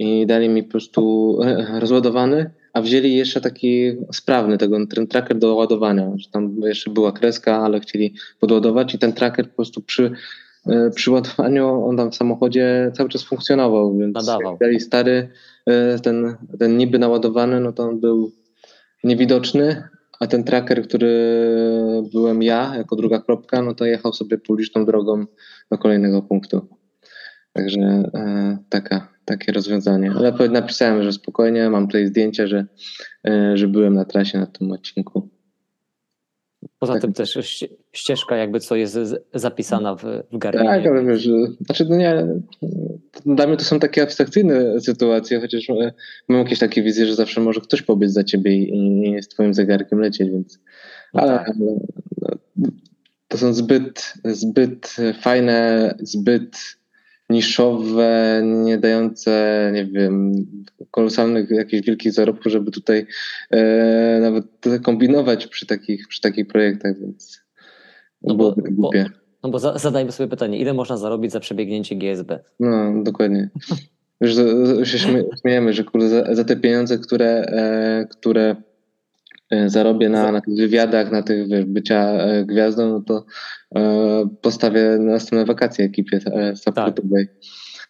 i dali mi po prostu e, rozładowany, a wzięli jeszcze taki sprawny tego, ten tracker do ładowania, że tam jeszcze była kreska, ale chcieli podładować i ten tracker po prostu przy, e, przy ładowaniu on tam w samochodzie cały czas funkcjonował, więc Nadawał. dali stary, e, ten, ten niby naładowany, no to on był niewidoczny, a ten tracker, który byłem ja, jako druga kropka, no to jechał sobie publiczną drogą do kolejnego punktu. Także e, taka, takie rozwiązanie. Ale napisałem, że spokojnie, mam tutaj zdjęcia, że, e, że byłem na trasie na tym odcinku. Poza tak. tym też ście- ścieżka jakby co jest zapisana w, w Garminie. Tak, ale wiesz, znaczy no nie, dla mnie to są takie abstrakcyjne sytuacje, chociaż e, mam jakieś takie wizje, że zawsze może ktoś pobiec za ciebie i, i z twoim zegarkiem lecieć, więc No ale tak. ale, to są zbyt, zbyt fajne, zbyt niszowe, nie dające, nie wiem, kolosalnych, jakichś wielkich zarobków, żeby tutaj e, nawet kombinować przy takich, przy takich projektach, więc No bo- byłoby to bo- głupie. No bo za, zadajmy sobie pytanie, ile można zarobić za przebiegnięcie GSB? No, dokładnie. Już się śmie- śmiejemy, że kurde, za, za te pieniądze, które, e, które zarobię na, na tych wywiadach, na tych wiesz, bycia e, gwiazdą, no to e, postawię następne wakacje ekipie e, supportowej.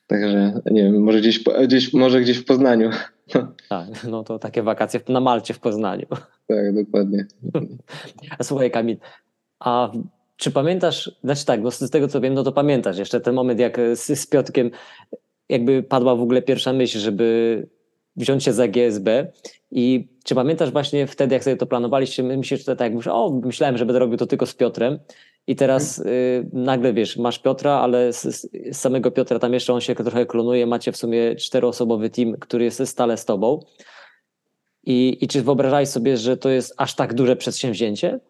Także nie wiem, może gdzieś, gdzieś, może gdzieś w Poznaniu. Tak, no to takie wakacje na Malcie w Poznaniu. Tak, dokładnie. A słuchaj Kamil, a czy pamiętasz, znaczy tak, no z tego co wiem, no to pamiętasz jeszcze ten moment, jak z, z Piotkiem jakby padła w ogóle pierwsza myśl, żeby wziąć się za GSB i czy pamiętasz właśnie wtedy, jak sobie to planowaliście, my myślisz, że tak o, myślałem, że będę robił to tylko z Piotrem i teraz y, nagle wiesz, masz Piotra, ale z, z samego Piotra tam jeszcze on się trochę klonuje, macie w sumie czteroosobowy team, który jest stale z tobą i, i czy wyobrażałeś sobie, że to jest aż tak duże przedsięwzięcie?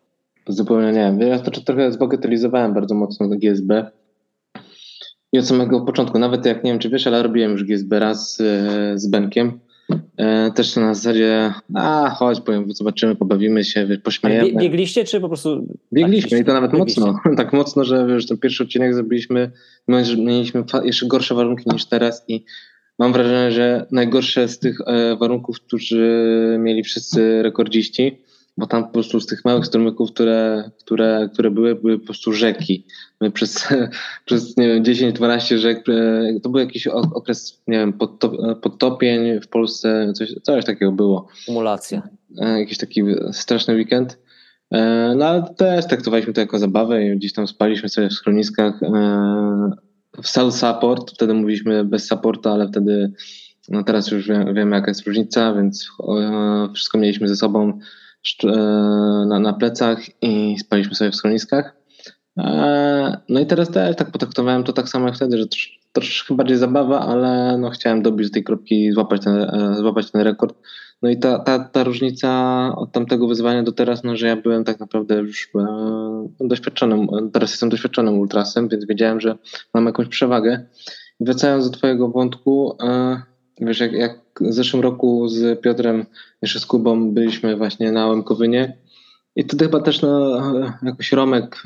Zupełnie nie. Ja to trochę zbagatelizowałem bardzo mocno do GSB. I od samego początku, nawet jak nie wiem, czy wiesz, ale robiłem już GSB raz e, z Benkiem. E, też na zasadzie, a chodź, powiem, zobaczymy, pobawimy się, pośmiejemy. bie, biegliście, czy po prostu. Biegliśmy i to nawet Biegliście. mocno. Tak mocno, że wiesz, ten pierwszy odcinek zrobiliśmy, my mieliśmy jeszcze gorsze warunki niż teraz i mam wrażenie, że najgorsze z tych e, warunków, którzy mieli wszyscy rekordziści, bo tam po prostu z tych małych strumyków, które, które, które były, były po prostu rzeki. My przez, przez nie wiem, 10-12 rzek, e, to był jakiś ok- okres, nie wiem, podtop, podtopień w Polsce, coś, coś takiego było Kumulacja. e, jakiś taki straszny weekend. E, No ale też traktowaliśmy to jako zabawę i gdzieś tam spaliśmy sobie w schroniskach. W South Support, wtedy mówiliśmy bez supporta, ale wtedy, no teraz już wiem, wiemy jaka jest różnica, więc wszystko mieliśmy ze sobą na, na plecach i spaliśmy sobie w schroniskach. E, No i teraz też tak potraktowałem to tak samo jak wtedy, że trosz, troszkę bardziej zabawa, ale no chciałem dobić do tej kropki złapać ten, e, złapać ten rekord. No i ta, ta, ta różnica od tamtego wyzwania do teraz, no że ja byłem tak naprawdę już e, doświadczonym, teraz jestem doświadczonym ultrasem, więc wiedziałem, że mam jakąś przewagę. Wracając do twojego wątku, e, wiesz, jak, jak w zeszłym roku z Piotrem, jeszcze z Kubą byliśmy właśnie na Łemkowynie i wtedy chyba też no, e, jakoś Romek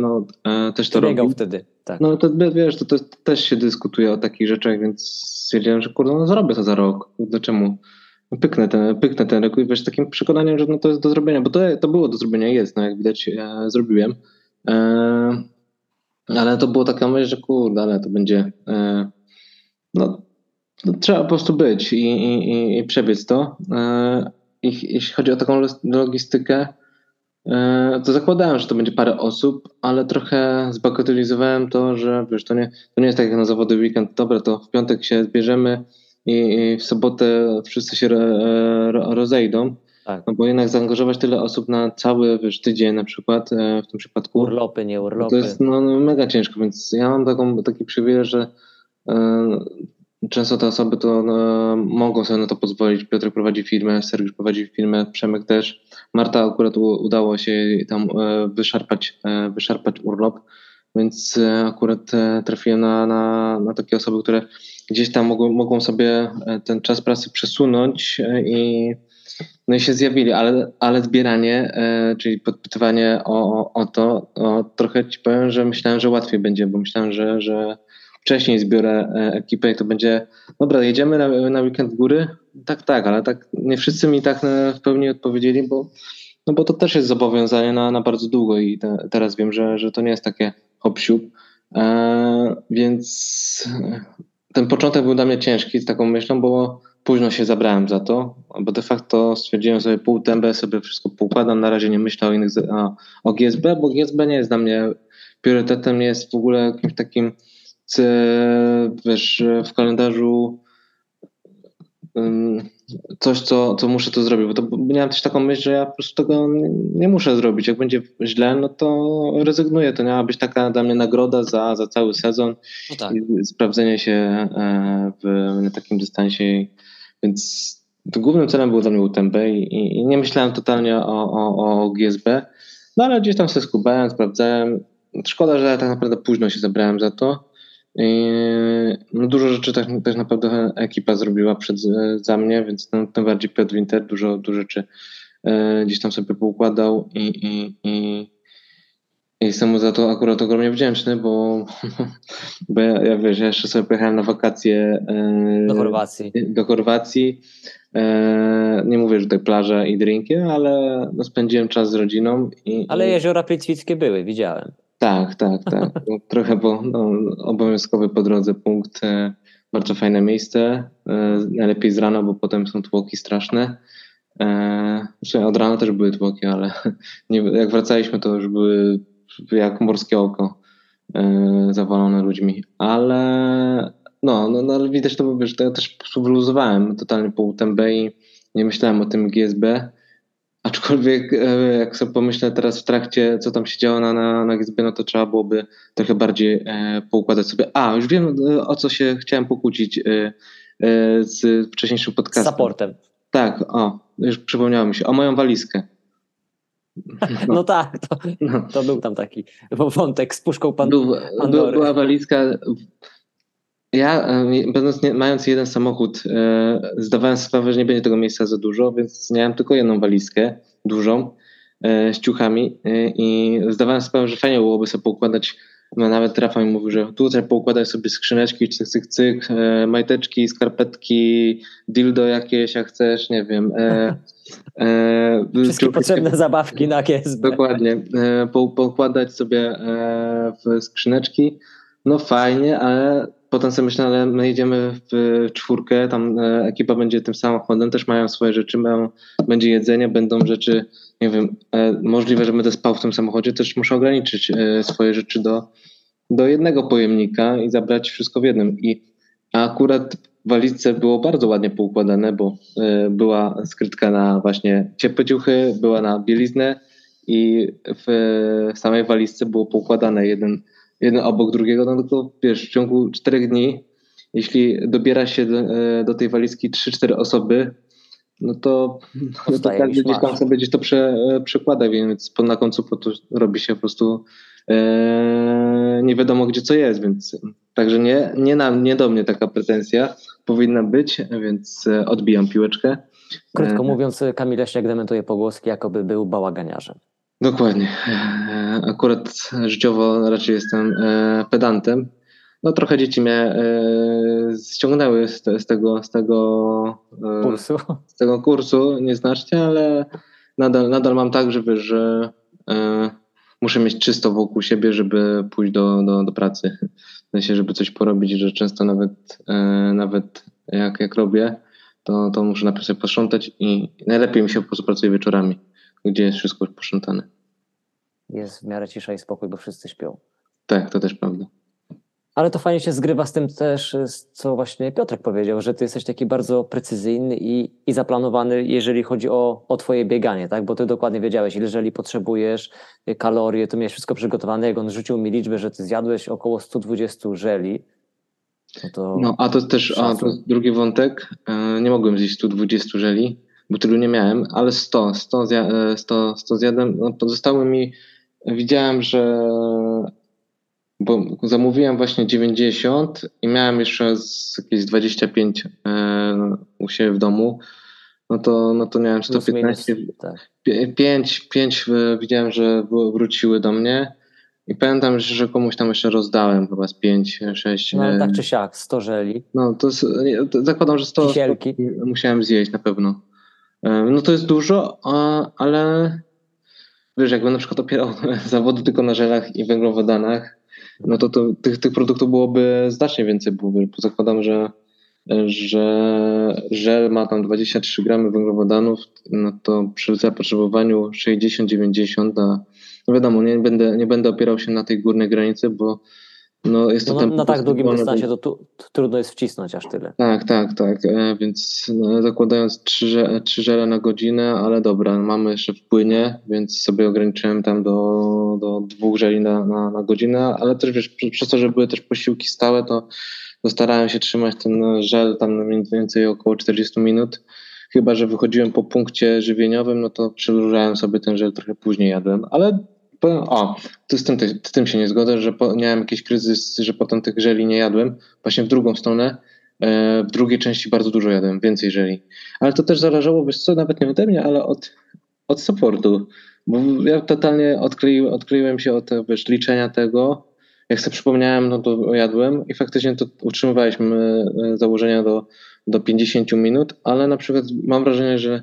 no, no, e, też to Biegał robił. wtedy. Tak. No to wiesz, to, to też się dyskutuje o takich rzeczach, więc stwierdziłem, że kurde, no zrobię to za rok. Do czemu? No, Pyknę ten, pyknę ten rok i wiesz, takim przekonaniem, że no to jest do zrobienia, bo to, to było do zrobienia, jest, no jak widać e, zrobiłem. E, ale to było taka myśl, że kurde, ale to będzie e, no, no trzeba po prostu być i, i, i, przebiec to. E, i, jeśli chodzi o taką logistykę, E, to zakładałem, że to będzie parę osób, ale trochę zbagatelizowałem to, że wiesz, to nie, to nie jest tak jak na zawody weekend, dobra, to w piątek się zbierzemy i, w sobotę wszyscy się ro, rozejdą, tak. no bo jednak zaangażować tyle osób na cały wiesz, tydzień na przykład, e, w tym przypadku, Urlopy, nie to urlopy. jest no, no, mega ciężko, więc ja mam taką, taki przywilej, że e, często te osoby to no, mogą sobie na to pozwolić. Piotr prowadzi firmę, Sergiusz prowadzi firmę, Przemek też. Marta akurat udało się tam e, wyszarpać, e, wyszarpać urlop, więc e, akurat trafiłem na, na, na takie osoby, które gdzieś tam mogą, mogą sobie ten czas pracy przesunąć i no i się zjawili, ale, ale zbieranie, czyli podpytywanie o, o, o to, o, trochę ci powiem, że myślałem, że łatwiej będzie, bo myślałem, że, że wcześniej zbiorę e, ekipę i to będzie, dobra, jedziemy na, na weekend góry? Tak, tak, ale tak nie wszyscy mi tak e, w pełni odpowiedzieli, bo, no bo to też jest zobowiązanie na, na bardzo długo i te, teraz wiem, że, że to nie jest takie hop. E, więc ten początek był dla mnie ciężki z taką myślą, bo późno się zabrałem za to, bo de facto stwierdziłem sobie pół tębę, sobie wszystko poukładam, na razie nie myślę o innych, o, GSB, bo GSB nie jest dla mnie priorytetem, nie jest w ogóle jakimś takim, wiesz, w kalendarzu coś, co, co muszę to zrobić, bo to miałem też taką myśl, że ja po prostu tego nie, muszę zrobić. Jak będzie źle, no to rezygnuję. To miała być taka dla mnie nagroda za, za cały sezon No tak. i sprawdzenie się e, w na takim dystansie. Więc głównym celem był dla mnie UTMB i, i nie myślałem totalnie o, o, o GSB, no ale gdzieś tam sobie skubałem, sprawdzałem. Szkoda, że tak naprawdę późno się zabrałem za to no dużo rzeczy tak, też naprawdę ekipa zrobiła przed, za mnie, więc no, tym bardziej Piotr Winter dużo, dużo rzeczy e, gdzieś tam sobie poukładał i, i, i, i jestem mu za to akurat ogromnie wdzięczny, bo, bo ja, ja wiesz, ja jeszcze sobie pojechałem na wakacje e, Do Chorwacji. do Chorwacji. E, nie mówię, że tutaj plaża i drinki, ale no, spędziłem czas z rodziną. I, Ale jeziora Plitwickie były, widziałem. Tak, tak, tak. No, Trochę, bo no, obowiązkowy po drodze punkt. E, bardzo fajne miejsce. E, najlepiej z rana, bo potem są tłoki straszne. E, zresztą od rana też były tłoki, ale nie, jak wracaliśmy, to już były jak morskie oko zawalone ludźmi. Ale no, no, no ale widać to, bo wiesz, to ja też po prostu wyluzowałem totalnie po UTMB i nie myślałem o tym GSB. Aczkolwiek e, jak sobie pomyślę teraz w trakcie, co tam się działo na, na, na GSB, no to trzeba byłoby trochę bardziej e, poukładać sobie. A, już wiem e, o co się chciałem pokłócić e, e, z wcześniejszym Z podcastem. supportem. Tak, o, już przypomniało mi się. O moją walizkę. No tak, to, No. to był tam taki wątek z puszką pan. Był, była walizka. Ja, będąc nie, mając jeden samochód, e, zdawałem sobie sprawę, że nie będzie tego miejsca za dużo, więc miałem tylko jedną walizkę, dużą, e, z ciuchami e, i zdawałem sobie sprawę, że fajnie byłoby sobie poukładać, no, nawet Rafał mi mówił, że tu trzeba poukładać sobie skrzyneczki, cyk, cyk, cyk, majteczki, skarpetki, dildo jakieś, jak chcesz, nie wiem. E, e, Wszystkie potrzebne zabawki na GSB. Dokładnie. E, Po, pokładać sobie w skrzyneczki. No fajnie, ale potem sobie myślę, ale my jedziemy w czwórkę, tam e, ekipa będzie tym samochodem, też mają swoje rzeczy, mają, będzie jedzenie, będą rzeczy, nie wiem, e, możliwe, że będę spał w tym samochodzie, też muszę ograniczyć e, swoje rzeczy do, do jednego pojemnika i zabrać wszystko w jednym. I a akurat w walizce było bardzo ładnie poukładane, bo była skrytka na właśnie ciepłe ciuchy, była na bieliznę i w samej walizce było poukładane jeden, jeden obok drugiego, no tylko wiesz, w ciągu czterech dni, jeśli dobiera się do, e, do tej walizki 3-4 osoby, no to, no to każdy gdzieś tam sobie gdzieś to prze, e, przekłada, więc po, na końcu po to robi się po prostu e, nie wiadomo gdzie co jest, więc także nie, nie, na, nie do mnie taka pretensja powinna być, więc e, odbijam piłeczkę. Krótko mówiąc, Kamil Leśniak dementuje pogłoski, jakoby był bałaganiarzem. Dokładnie. E, Akurat życiowo raczej jestem e, pedantem. No trochę dzieci mnie e, ściągnęły z, te, z tego, z tego Pulsu. z tego kursu nieznacznie, ale nadal, nadal mam tak, że wiesz, że muszę mieć czysto wokół siebie, żeby pójść do, do, do pracy. W sensie, żeby coś porobić, że często nawet, nawet jak, jak robię, to, to muszę najpierw sobie posprzątać i najlepiej mi się po prostu pracuje wieczorami, gdzie jest wszystko już posprzątane. Jest w miarę cisza i spokój, bo wszyscy śpią. Tak, to też prawda. Ale to fajnie się zgrywa z tym też, co właśnie Piotrek powiedział, że ty jesteś taki bardzo precyzyjny i, i zaplanowany, jeżeli chodzi o, o twoje bieganie, tak? Bo ty dokładnie wiedziałeś, ile jeżeli potrzebujesz y, kalorie, to miałeś wszystko przygotowane. Jak on rzucił mi liczbę, że ty zjadłeś około 120 żeli, no No, a to też, a, to drugi wątek. E, Nie mogłem zjeść 120 żeli, bo tylu nie miałem, ale 100, 100, zja, e, 100, 100 zjadłem. No, pozostały mi, widziałem, że bo zamówiłem właśnie 90 i miałem jeszcze jakieś 25 e, u siebie w domu. No to, no to miałem plus minus, 115, tak. 5, 5 widziałem, że wr- wróciły do mnie. I pamiętam, że komuś tam jeszcze rozdałem chyba z 5, 6. No ale tak czy siak, 100 żeli, No to, to zakładam, że 100, 100 Kisielki. musiałem zjeść na pewno. E, No to jest dużo, ale wiesz, jakbym na przykład opierał zawody tylko na żelach i węglowodanach, no to, to tych, tych produktów byłoby znacznie więcej. Bo zakładam, że, że żel ma tam 23 gramy węglowodanów, no to przy zapotrzebowaniu 60-90, a no wiadomo, nie będę, nie będę opierał się na tej górnej granicy, bo no jest to no, tam na, tak długim do- dystansie to tu, tu, trudno jest wcisnąć aż tyle. tak, tak, tak. E, więc no, zakładając trzy, że- trzy żele na godzinę, ale dobra, mamy jeszcze w płynie, więc sobie ograniczyłem tam do, do dwóch żeli na, na, na godzinę, ale też wiesz, przez to, że były też posiłki stałe, to, to starałem się trzymać ten żel tam mniej więcej około 40 minut. Chyba, że wychodziłem po punkcie żywieniowym, no to przedłużałem sobie ten żel trochę później jadłem, ale o, to z tym, z tym się nie zgodzę, że po, miałem jakiś kryzys, że potem tych żeli nie jadłem. Właśnie w drugą stronę, e, w drugiej części bardzo dużo jadłem, więcej żeli. Ale to też zależało, wiesz co, nawet nie ode mnie, ale od, od supportu. Bo ja totalnie odkleiłem, odkleiłem się od wiesz, liczenia tego. Jak sobie przypomniałem, no to jadłem i faktycznie to utrzymywaliśmy e, założenia do, do 50 minut, ale na przykład mam wrażenie, że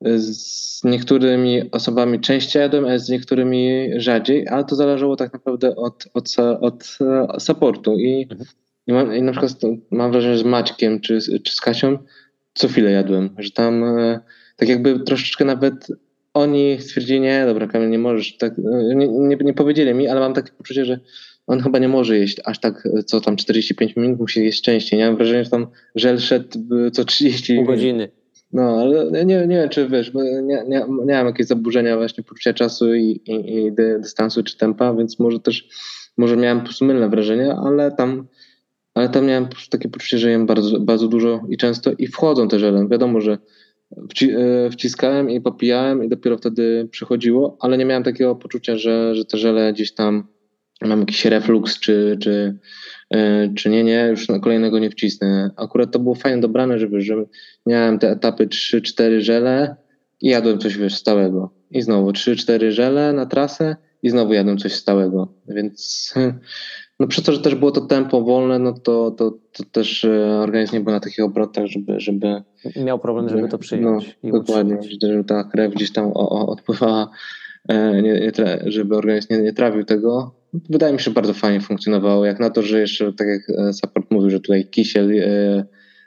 z niektórymi osobami częściej jadłem, a z niektórymi rzadziej, ale to zależało tak naprawdę od, od, od supportu. I, Mhm. i, mam, i na przykład mam wrażenie, że z Maćkiem czy, czy z Kasią co chwilę jadłem, że tam e, tak jakby troszeczkę nawet oni stwierdzili, nie, dobra Kamil, nie możesz, tak, e, nie, nie, nie powiedzieli mi, ale mam takie poczucie, że on chyba nie może jeść aż tak, co tam 45 minut, musi jeść częściej. Nie mam wrażenia, że tam żel szedł e, co 30 Pół godziny. No, ale nie, nie wiem, czy wiesz, bo nie, nie, mam jakieś zaburzenia właśnie poczucia czasu i, i, i dy, dystansu czy tempa, więc może też, może miałem po prostu mylne wrażenia, ale tam, ale tam miałem takie poczucie, że jem bardzo, bardzo dużo i często i wchodzą te żele. Wiadomo, że e, wciskałem i popijałem i dopiero wtedy przychodziło, ale nie miałem takiego poczucia, że, że te żele gdzieś tam mam jakiś reflux czy, czy, e, czy nie, nie, już na kolejnego nie wcisnę. Akurat to było fajnie dobrane, żeby, żeby miałem te etapy 3-4 żele i jadłem coś wiesz, stałego. I znowu 3-4 żele na trasę i znowu jadłem coś stałego. Więc no przez to, że też było to tempo wolne, no to, to, to też e, organizm nie był na takich obrotach, żeby, żeby Miał problem, żeby to przyjąć. i no, dokładnie, żeby ta krew gdzieś tam o, o, odpływała, e, nie, nie, tra- żeby organizm nie, nie trawił tego. Wydaje mi się, że bardzo fajnie funkcjonowało. Jak na to, że jeszcze, tak jak e, support mówił, że tutaj kisiel, e,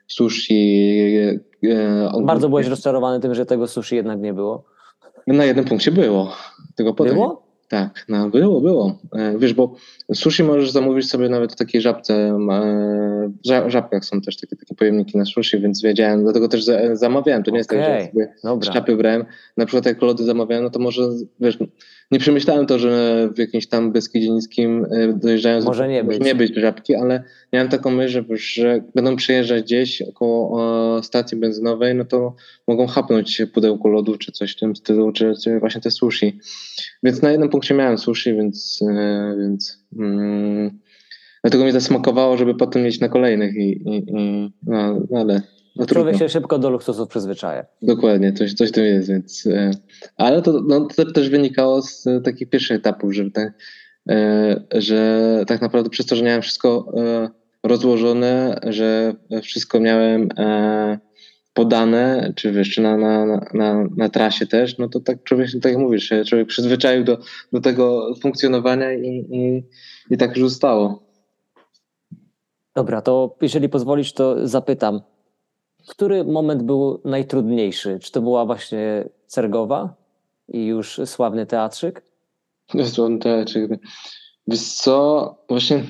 sushi. E, Bardzo byłeś rozczarowany tym, że tego sushi jednak nie było. Na jednym punkcie było. Tylko potem. Było? Tak, no było, było. Wiesz, bo sushi możesz zamówić sobie nawet w takiej żabce. W ża- żabkach są też takie, takie pojemniki na sushi, więc wiedziałem, dlatego też za- zamawiałem. To nie jest tak, że sobie Dobra. szczapy brałem. Na przykład jak lody zamawiałem, no to może, wiesz, nie przemyślałem to, że w jakimś tam Beskidzie Niskim e, dojeżdżając Może nie może być. nie być żabki, ale miałem taką myśl, że, że będą przejeżdżać gdzieś około e, stacji benzynowej, no to mogą chapnąć pudełko lodu czy coś w tym stylu, czy, czy właśnie te sushi. Więc na jednym punkcie miałem sushi, więc, e, więc mm, dlatego mnie zasmakowało, żeby potem mieć na kolejnych i, i, i no ale no, trudno. Człowiek się szybko do luksusów przyzwyczaja. Dokładnie, coś, coś tym jest, więc. E, ale to, no, to też wynikało z e, takich pierwszych etapów, że, tak, e, że tak naprawdę przez to, że miałem wszystko rozłożone, że wszystko miałem podane, czy wiesz, czy na, na, na- na, trasie też, no to tak człowiek, tak jak mówisz, człowiek przyzwyczaił do, do tego funkcjonowania i, i, i tak już zostało. Dobra, to jeżeli pozwolisz, to zapytam. Który moment był najtrudniejszy? Czy to była właśnie Cergowa i już sławny teatrzyk? Zresztą te, czy, wiesz co, właśnie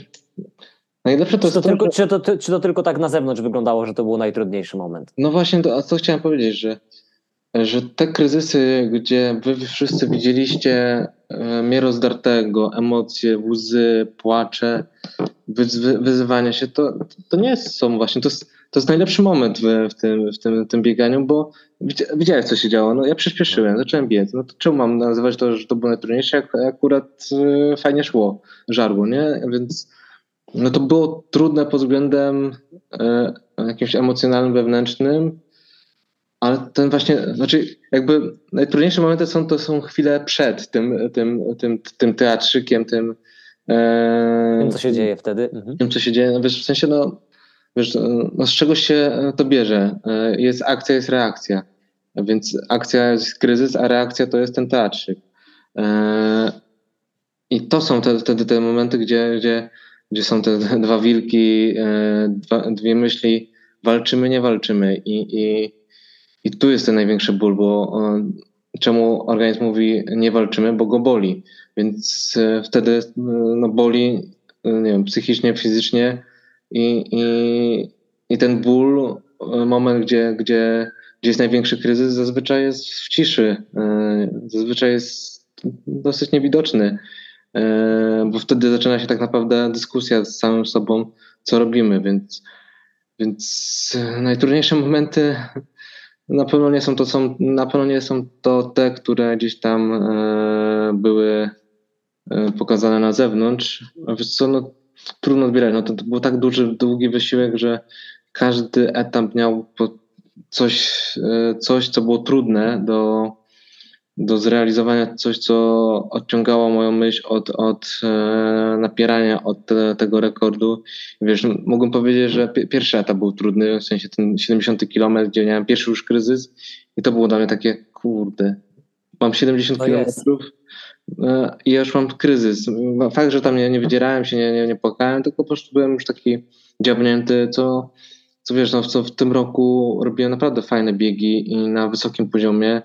najlepsze to Czy to, to, tylko, że- czy, to, czy to tylko tak na zewnątrz wyglądało, że to był najtrudniejszy moment? No właśnie, to, a co chciałem powiedzieć, że, że te kryzysy, gdzie wy wszyscy widzieliście mnie rozdartego, emocje, łzy, płacze, wyzwy, wyzywania się, to, to nie są właśnie, to jest, to jest najlepszy moment w, w, tym, w, tym, w tym bieganiu, bo widzia- widziałeś, co się działo. No ja przyspieszyłem, zacząłem biec. No to czemu mam nazywać to, że to było najtrudniejsze, jak akurat e, fajnie szło, żarło, nie? Więc no to było trudne pod względem e, jakimś emocjonalnym, wewnętrznym, ale ten właśnie, znaczy jakby najtrudniejsze momenty są to są chwile przed tym, tym, tym, tym teatrzykiem, tym, Wiem, co się dzieje wtedy. Mhm. tym, co się dzieje. No wiesz, w sensie, no, wiesz, no, z czego się to bierze? E, Jest akcja, jest reakcja. Więc akcja jest kryzys, a reakcja to jest ten teatrzyk. E, I to są te, wtedy te momenty, gdzie, gdzie, gdzie są te dwa wilki, e, dwa, dwie myśli, walczymy, nie walczymy. I, i, i tu jest ten największy ból, bo e, czemu organizm mówi nie walczymy, bo go boli. Więc e, wtedy e, no, boli nie wiem, psychicznie, fizycznie i, i, i ten ból, e, moment, gdzie, gdzie, gdzie jest największy kryzys, zazwyczaj jest w ciszy, e, zazwyczaj jest dosyć niewidoczny, e, bo wtedy zaczyna się tak naprawdę dyskusja z samym sobą, co robimy, więc, więc e, najtrudniejsze momenty na pewno nie są to są, na pewno nie są to te, które gdzieś tam e, były e, pokazane na zewnątrz. A wiesz co, no, trudno odbierać. No, to, to był tak duży, długi wysiłek, że każdy etap miał coś, e, coś co było trudne do, do zrealizowania, coś, co odciągało moją myśl od, od e, napierania od te, tego rekordu. Wiesz, no, mogłem powiedzieć, że pi- pierwszy etap był trudny, w sensie ten 70 km, gdzie miałem pierwszy już kryzys i to było dla mnie takie, kurde, mam 70 To km jest. e, i ja już mam kryzys. Fakt, że tam nie, nie wydzierałem się, nie, nie, nie płakałem, tylko po prostu byłem już taki dziabnięty, co, co wiesz, no, co w tym roku robiłem naprawdę fajne biegi i na wysokim poziomie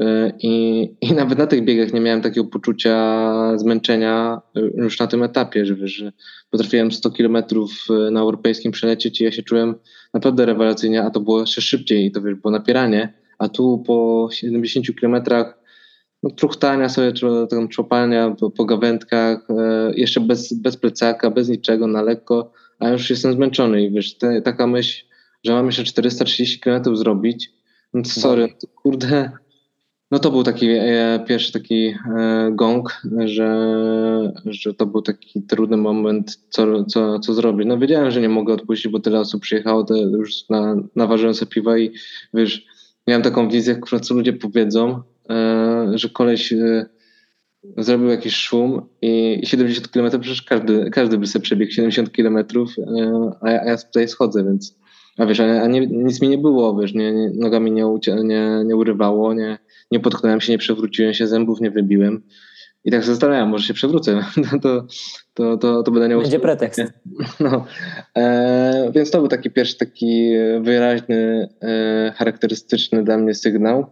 e, i, i nawet na tych biegach nie miałem takiego poczucia zmęczenia e, już na tym etapie, że wiesz, że potrafiłem 100 kilometrów e, na europejskim przelecieć i ja się czułem naprawdę rewelacyjnie, a to było jeszcze szybciej, to wiesz, było napieranie, a tu po 70 kilometrach no, truchtania sobie, czy tam człopania po, po gawędkach, e, jeszcze bez, bez plecaka, bez niczego, na lekko, a już jestem zmęczony i wiesz, te, taka myśl, że mam jeszcze 430 km zrobić, no to sorry, to, kurde, no to był taki e, pierwszy taki e, gong, że, że to był taki trudny moment, co, co, co zrobić. No wiedziałem, że nie mogę odpuścić, bo tyle osób przyjechało, to już na, naważyłem sobie piwa i wiesz, miałem taką wizję, co ludzie powiedzą, że koleś e, zrobił jakiś szum i 70 km, przecież każdy, każdy by sobie przebiegł 70 km, e, a, ja, a ja tutaj schodzę, więc a wiesz, a, nie, nic mi nie było, wiesz, nie, nie, nogami nie, ucie- nie, nie urywało, nie, nie potknąłem się, nie przewróciłem się, zębów nie wybiłem. I tak się zastanawiam, może się przewrócę, to, to, to, to, to będę miał... Będzie pretekst. No, e, więc to był taki pierwszy taki wyraźny, e, charakterystyczny dla mnie sygnał.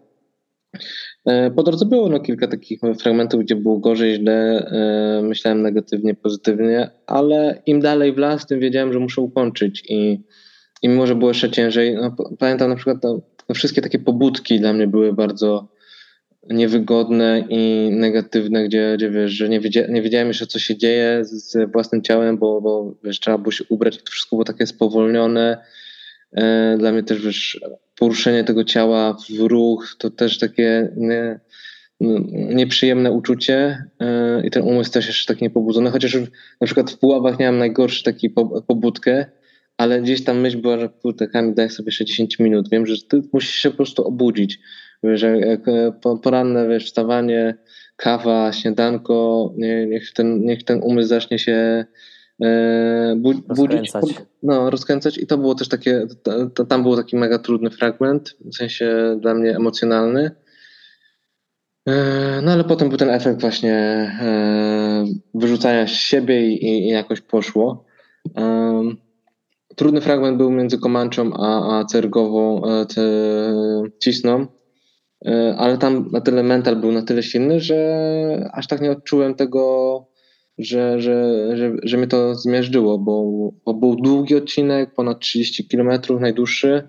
E, po drodze było no, kilka takich fragmentów, gdzie było gorzej, źle, e, myślałem negatywnie, pozytywnie, ale im dalej w las, tym wiedziałem, że muszę ukończyć i, i mimo, że było jeszcze ciężej, no, pamiętam na przykład no, wszystkie takie pobudki dla mnie były bardzo niewygodne i negatywne, gdzie, gdzie wiesz, że nie, wiedzia, nie wiedziałem jeszcze, co się dzieje z, własnym ciałem, bo, bo wiesz, trzeba było się ubrać, to wszystko było takie spowolnione. E, dla mnie też wiesz, poruszenie tego ciała w ruch, to też takie nie, no, nieprzyjemne uczucie e, i ten umysł też jeszcze tak niepobudzony, chociaż na przykład w Puławach miałem najgorszy taki po, pobudkę, ale gdzieś tam myśl była, że kurde, Kamil, daj sobie jeszcze 10 minut. Wiem, że ty musisz się po prostu obudzić. Wiesz, jak e, po- poranne wiesz, wstawanie, kawa, śniadanko, nie, niech, ten, niech ten umysł zacznie się bu, budzić. Rozkręcać. No, rozkręcać i to było też takie, to, tam był taki mega trudny fragment, w sensie dla mnie emocjonalny. E, No ale potem był ten efekt właśnie e, wyrzucania z siebie i, i jakoś poszło. Trudny fragment był między Komanczą a, a Cergową, e, te, Cisną, ale tam na tyle mental był na tyle silny, że aż tak nie odczułem tego, że, że, że, że mnie to zmiażdżyło, bo, bo był długi odcinek, ponad 30 km, najdłuższy.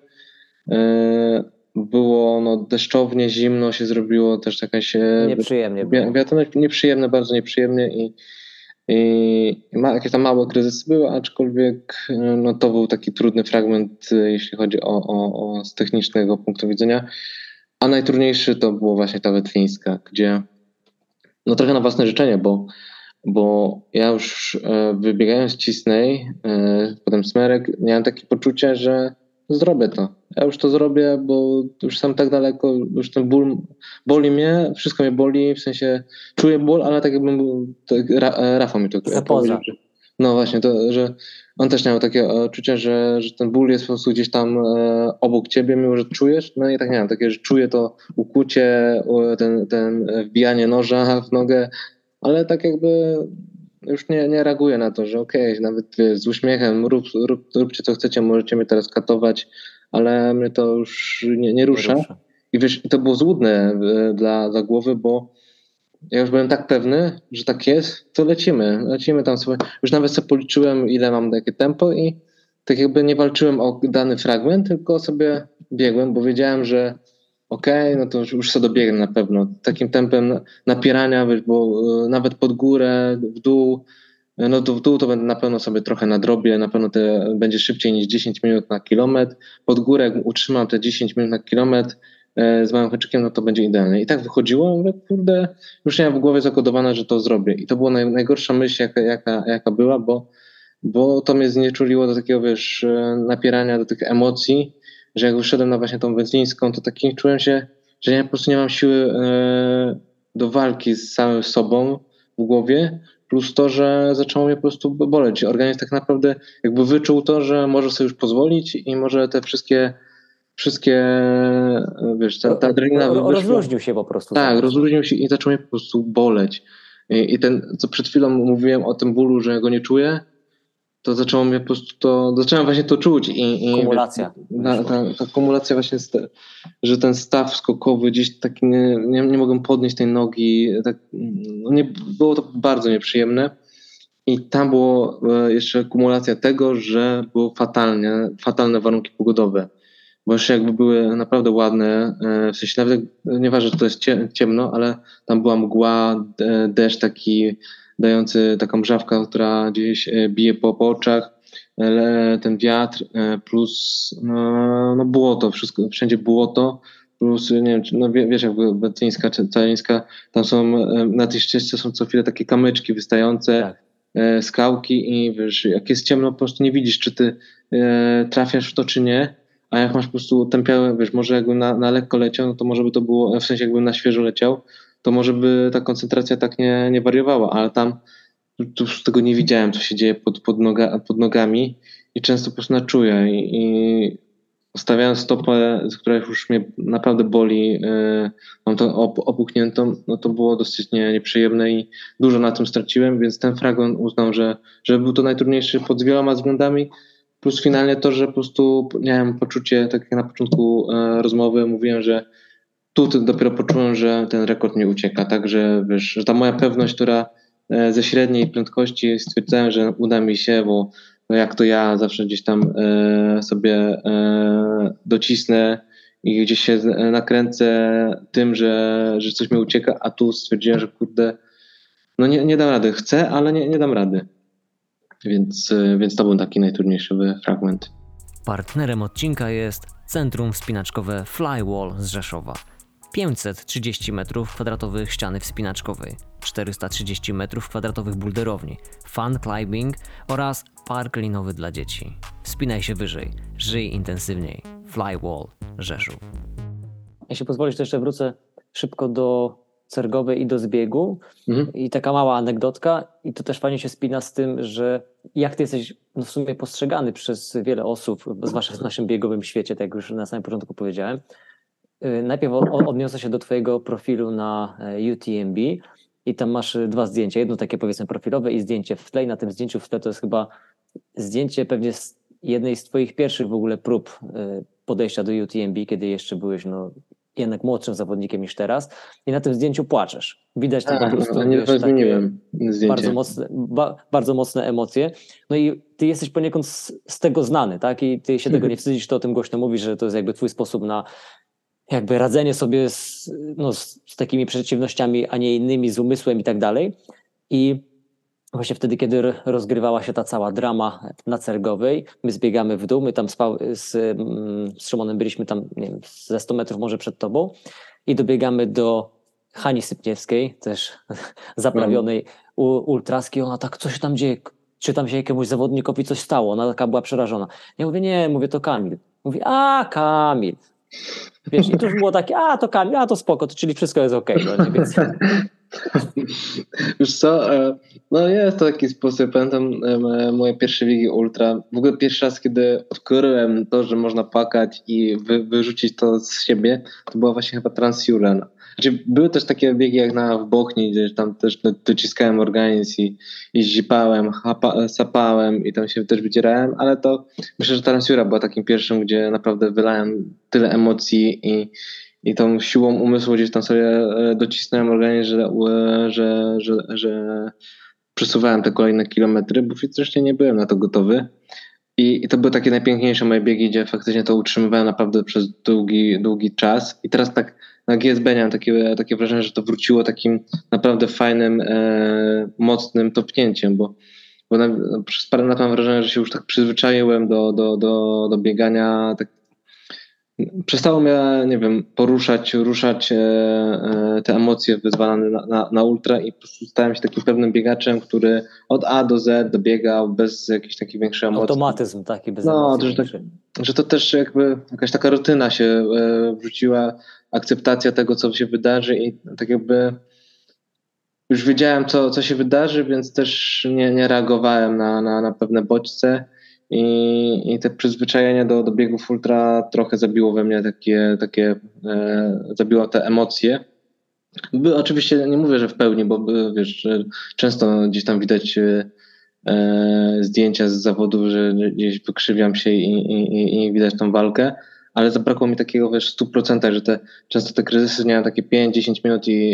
E, Było no, deszczownie, zimno się zrobiło, też jakaś e, Nieprzyjemnie. Wi- nieprzyjemne, bardzo nieprzyjemnie i, i ma, jakieś tam małe kryzysy były, aczkolwiek no, to był taki trudny fragment, e, jeśli chodzi o, o, o z technicznego punktu widzenia. A najtrudniejszy to było właśnie ta wetlińska, gdzie no trochę na własne życzenie, bo, bo ja już e, wybiegając Cisnej, e, potem Smerek, miałem takie poczucie, że zrobię to. Ja już to zrobię, bo już sam tak daleko, już ten ból boli mnie, wszystko mnie boli, w sensie czuję ból, ale tak jakbym, tak, e, Rafał mi to powiedział, No właśnie, to, że on też miał takie odczucie, że, że ten ból jest po prostu gdzieś tam obok ciebie, mimo że czujesz, no i tak miałem takie, że czuję to ukucie, ten, ten wbijanie noża w nogę, ale tak jakby już nie, nie reaguję na to, że okej, nawet wiesz, z uśmiechem, rób, rób, róbcie co chcecie, możecie mnie teraz katować, ale mnie to już nie, nie rusza. I wiesz, to było złudne e, dla, dla głowy, bo ja już byłem tak pewny, że tak jest, to lecimy. Lecimy tam sobie. Już nawet sobie policzyłem, ile mam jakie tempo i tak jakby nie walczyłem o dany fragment, tylko sobie biegłem, bo wiedziałem, że okej, no to już, sobie dobiegnę na pewno. Takim tempem napierania, bo e, nawet pod górę, w dół, e, no to w dół to na pewno sobie trochę nadrobię, na pewno będzie szybciej niż 10 minut na kilometr. Pod górę jak utrzymam te 10 minut na kilometr, e, z małym haczykiem, no to będzie idealne. I tak wychodziło, mówię, kurde, już miałem w głowie zakodowane, że to zrobię. I to była naj, najgorsza myśl, jaka, jaka, jaka była, bo, bo to mnie znieczuliło do takiego, wiesz, napierania do tych emocji, że jak wyszedłem na właśnie tą wędlińską, to taki czułem się, że ja po prostu nie mam siły e, do walki z samym sobą w głowie, plus to, że zaczęło mnie po prostu boleć. Organizm tak naprawdę jakby wyczuł to, że może sobie już pozwolić i może te wszystkie wszystkie, wiesz, ta, ta adrenalina Ro, Rozluźnił się po prostu. Tak, rozluźnił się i zaczął mnie po prostu boleć. I, I ten, co przed chwilą mówiłem o tym bólu, że go nie czuję, to zaczęło mnie po prostu to, zacząłem właśnie to czuć. I, i kumulacja. Ta, ta, ta kumulacja właśnie, że ten staw skokowy gdzieś tak nie, nie, nie mogłem podnieść tej nogi, tak, no nie, było to bardzo nieprzyjemne. I tam było e, jeszcze kumulacja tego, że było fatalnie, fatalne warunki pogodowe. Bo jeszcze jakby były naprawdę ładne, e, w sensie nawet nieważne, że to jest ciemno, ale tam była mgła, deszcz taki dający taką mrzawkę, która gdzieś e, bije po, po oczach, ten wiatr plus no, no błoto, wszystko, wszędzie błoto, plus nie wiem, no wiesz jak Betyńska czy Calińska, tam są na tej ścieżce są co chwilę takie kamyczki wystające, tak. E, skałki i wiesz, jak jest ciemno, po prostu nie widzisz, czy ty e, trafiasz w to, czy nie. A jak masz po prostu tępiałe, wiesz, może jakby na, na lekko leciał, no to może by to było, w sensie jakby na świeżo leciał, to może by ta koncentracja tak nie, nie wariowała, ale tam już tego nie widziałem, co się dzieje pod, pod, noga, pod nogami i często po prostu czuję i, i stawiając stopę, która już mnie naprawdę boli, yy, mam to op no to było dosyć nie, nieprzyjemne i dużo na tym straciłem, więc ten fragment uznał, że, że był to najtrudniejszy pod wieloma względami, plus finalnie to, że po prostu miałem poczucie, tak jak na początku yy, rozmowy mówiłem, że tu dopiero poczułem, że ten rekord mi ucieka, także wiesz, że ta moja pewność, która yy, ze średniej prędkości stwierdzałem, że uda mi się, bo jak to ja zawsze gdzieś tam e, sobie e, docisnę i gdzieś się nakręcę tym, że, że coś mi ucieka, a tu stwierdziłem, że kurde, no nie, nie dam rady. Chcę, ale nie, nie dam rady. Więc, e, więc to był taki najtrudniejszy fragment. Partnerem odcinka jest Centrum Wspinaczkowe Flywall z Rzeszowa. 530 m2 ściany wspinaczkowej, 430 m2 bulderowni, fun climbing oraz park linowy dla dzieci. Wspinaj się wyżej, żyj intensywniej. Flywall, Rzeszów. Jeśli pozwolisz, to jeszcze wrócę szybko do Cergowej i do zbiegu. Mhm. I taka mała anegdotka, i to też fajnie się spina z tym, że jak ty jesteś no w sumie postrzegany przez wiele osób, zwłaszcza w naszym biegowym świecie, tak jak już na samym początku powiedziałem, najpierw odniosę się do Twojego profilu na e, UTMB i tam masz y, dwa zdjęcia. Jedno takie powiedzmy profilowe i zdjęcie w tle. I na tym zdjęciu w tle to jest chyba zdjęcie pewnie z jednej z Twoich pierwszych w ogóle prób y, podejścia do UTMB, kiedy jeszcze byłeś no, jednak młodszym zawodnikiem niż teraz. I na tym zdjęciu płaczesz. Widać tam po prostu nie wiesz, takie bardzo mocne, ba, bardzo mocne emocje. No i ty jesteś poniekąd z, z tego znany, tak? I ty się tego mhm. nie wstydzisz, to o tym głośno mówisz, że to jest jakby twój sposób na jakby radzenie sobie z, no, z, z takimi przeciwnościami, a nie innymi, z umysłem i tak dalej. I właśnie wtedy, kiedy rozgrywała się ta cała drama na Cergowej, my zbiegamy w dół, my tam spał, z, mm, z Szymonem byliśmy tam, nie wiem, ze 100 metrów może przed tobą i dobiegamy do Hani Sypniewskiej, też zaprawionej u, ultraski. Ona tak, co się tam dzieje? Czy tam się jakiemuś zawodnikowi coś stało? Ona taka była przerażona. Ja mówię, nie, mówię, to Kamil. Mówi, a Kamil. Wiesz, i to już było takie, a to Kamil, a to spoko, to, czyli wszystko jest okej. Okay, no, więc... Wiesz co, e, no jest to taki sposób, pamiętam e, moje pierwsze biegi ultra, w ogóle pierwszy raz, kiedy odkryłem to, że można płakać i wy, wyrzucić to z siebie, to była właśnie chyba Transjuren. Znaczy, były też takie biegi jak na w Bochni, gdzie tam też dociskałem organizm i, i zipałem, chapa, sapałem i tam się też wydzierałem, ale to myślę, że Transjura była takim pierwszym, gdzie naprawdę wylałem tyle emocji i, i tą siłą umysłu gdzieś tam sobie e, docisnąłem organizm, że, e, że, że, że przesuwałem te kolejne kilometry, bo fizycznie nie byłem na to gotowy. I, I, to były takie najpiękniejsze moje biegi, gdzie faktycznie to utrzymywałem naprawdę przez długi, długi czas. I teraz tak na GSB miałem takie, takie wrażenie, że to wróciło takim naprawdę fajnym, e, mocnym topnięciem, bo, bo na, przez parę lat mam wrażenie, że się już tak przyzwyczaiłem do, do, do, do biegania tak przestało mnie, nie wiem, poruszać, ruszać e, e, te emocje wyzwalane na, na, na, ultra i po prostu stałem się takim pewnym biegaczem, który od A do Z dobiegał bez jakichś takich większych emocji. Automatyzm taki bez no, emocji. Że, tak, że to też jakby jakaś taka rutyna się e, wrzuciła, akceptacja tego, co się wydarzy i tak jakby już wiedziałem, co, co się wydarzy, więc też nie, nie reagowałem na, na, na pewne bodźce i, i te przyzwyczajenie do, do biegów ultra trochę zabiło we mnie takie, takie e, zabiło te emocje. By, oczywiście nie mówię, że w pełni, bo wiesz, często gdzieś tam widać e, zdjęcia z zawodów, że gdzieś wykrzywiam się i, i, i widać tą walkę, ale zabrakło mi takiego wiesz, w 100%, że te, często te kryzysy miałem takie 5-10 minut i,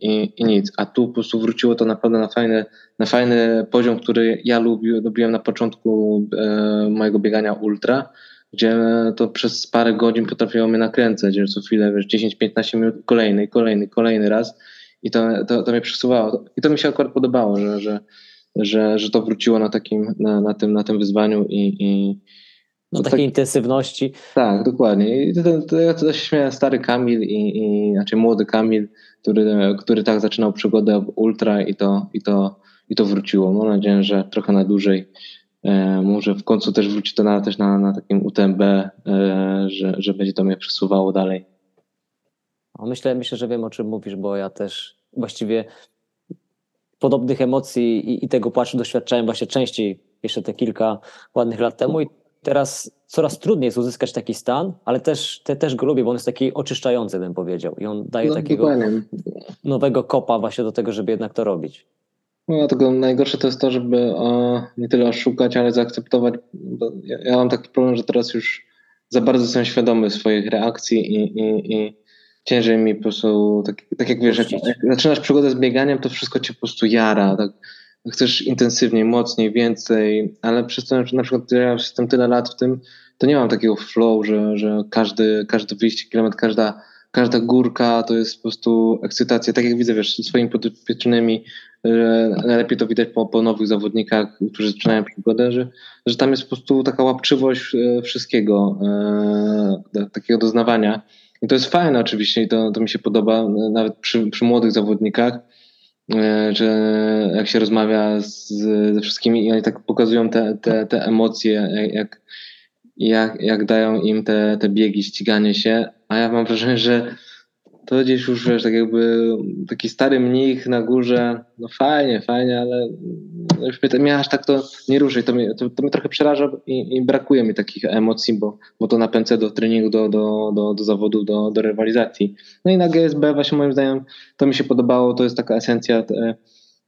i, i, nic, a tu po prostu wróciło to naprawdę na fajny, na fajny poziom, który ja lubi, lubiłem na początku e, mojego biegania ultra, gdzie to przez parę godzin potrafiło mnie nakręcać, że co chwilę wiesz, 10-15 minut kolejny, kolejny, kolejny raz i to, to, to mnie przesuwało. I to mi się akurat podobało, że, że, że, że to wróciło na takim, na, na, tym, na tym wyzwaniu i, i no, takiej tak, intensywności. Tak, dokładnie. I to, to, ja to się śmiałem, stary Kamil i, i znaczy młody Kamil, który, który tak zaczynał przygodę ultra i to, i to, i to wróciło. Mam nadzieję, że trochę na dłużej. E, może w końcu też wróci to na, też na, na takim UTMB, e, że, że będzie to mnie przesuwało dalej. Myślę, myślę, że wiem o czym mówisz, bo ja też właściwie podobnych emocji i, i tego płaczu doświadczałem właśnie częściej jeszcze te kilka ładnych lat temu i teraz coraz trudniej jest uzyskać taki stan, ale też, te, też go lubię, bo on jest taki oczyszczający, bym powiedział. I on daje no, takiego dokładnie. nowego kopa właśnie do tego, żeby jednak to robić. No, tylko najgorsze to jest to, żeby o, nie tyle oszukać, ale zaakceptować. Ja, ja, mam taki problem, że teraz już za bardzo jestem świadomy swoich reakcji i, i, i ciężej mi po prostu, tak, tak jak wiesz, jak, jak, zaczynasz przygodę z bieganiem, to wszystko cię po prostu jara. Tak, chcesz intensywniej, mocniej, więcej, ale przez to, że na przykład ja jestem tyle lat w tym, to nie mam takiego flow, że, że każdy, każdy wyjście, kilometr, każda, każda górka to jest po prostu ekscytacja. Tak jak widzę, wiesz, swoimi podpieczonymi, najlepiej to widać po, po nowych zawodnikach, którzy zaczynają przygodę, że, że tam jest po prostu taka łapczywość e, wszystkiego, e, takiego doznawania. I to jest fajne oczywiście i to, to mi się podoba, nawet przy, przy młodych zawodnikach, E, że jak się rozmawia z, ze wszystkimi i oni tak pokazują te, te, te emocje, jak, jak, jak dają im te, te biegi, ściganie się, a ja mam wrażenie, że to gdzieś już wiesz, tak jakby taki stary mnich na górze, no fajnie, fajnie, ale już mnie, mnie aż tak to nie ruszy. To mnie, to, to mnie trochę przeraża i, i, brakuje mi takich emocji, bo, bo to napędza do treningu, do, do, do, do zawodu, do, do rywalizacji. No i na GSB właśnie moim zdaniem to mi się podobało, to jest taka esencja te,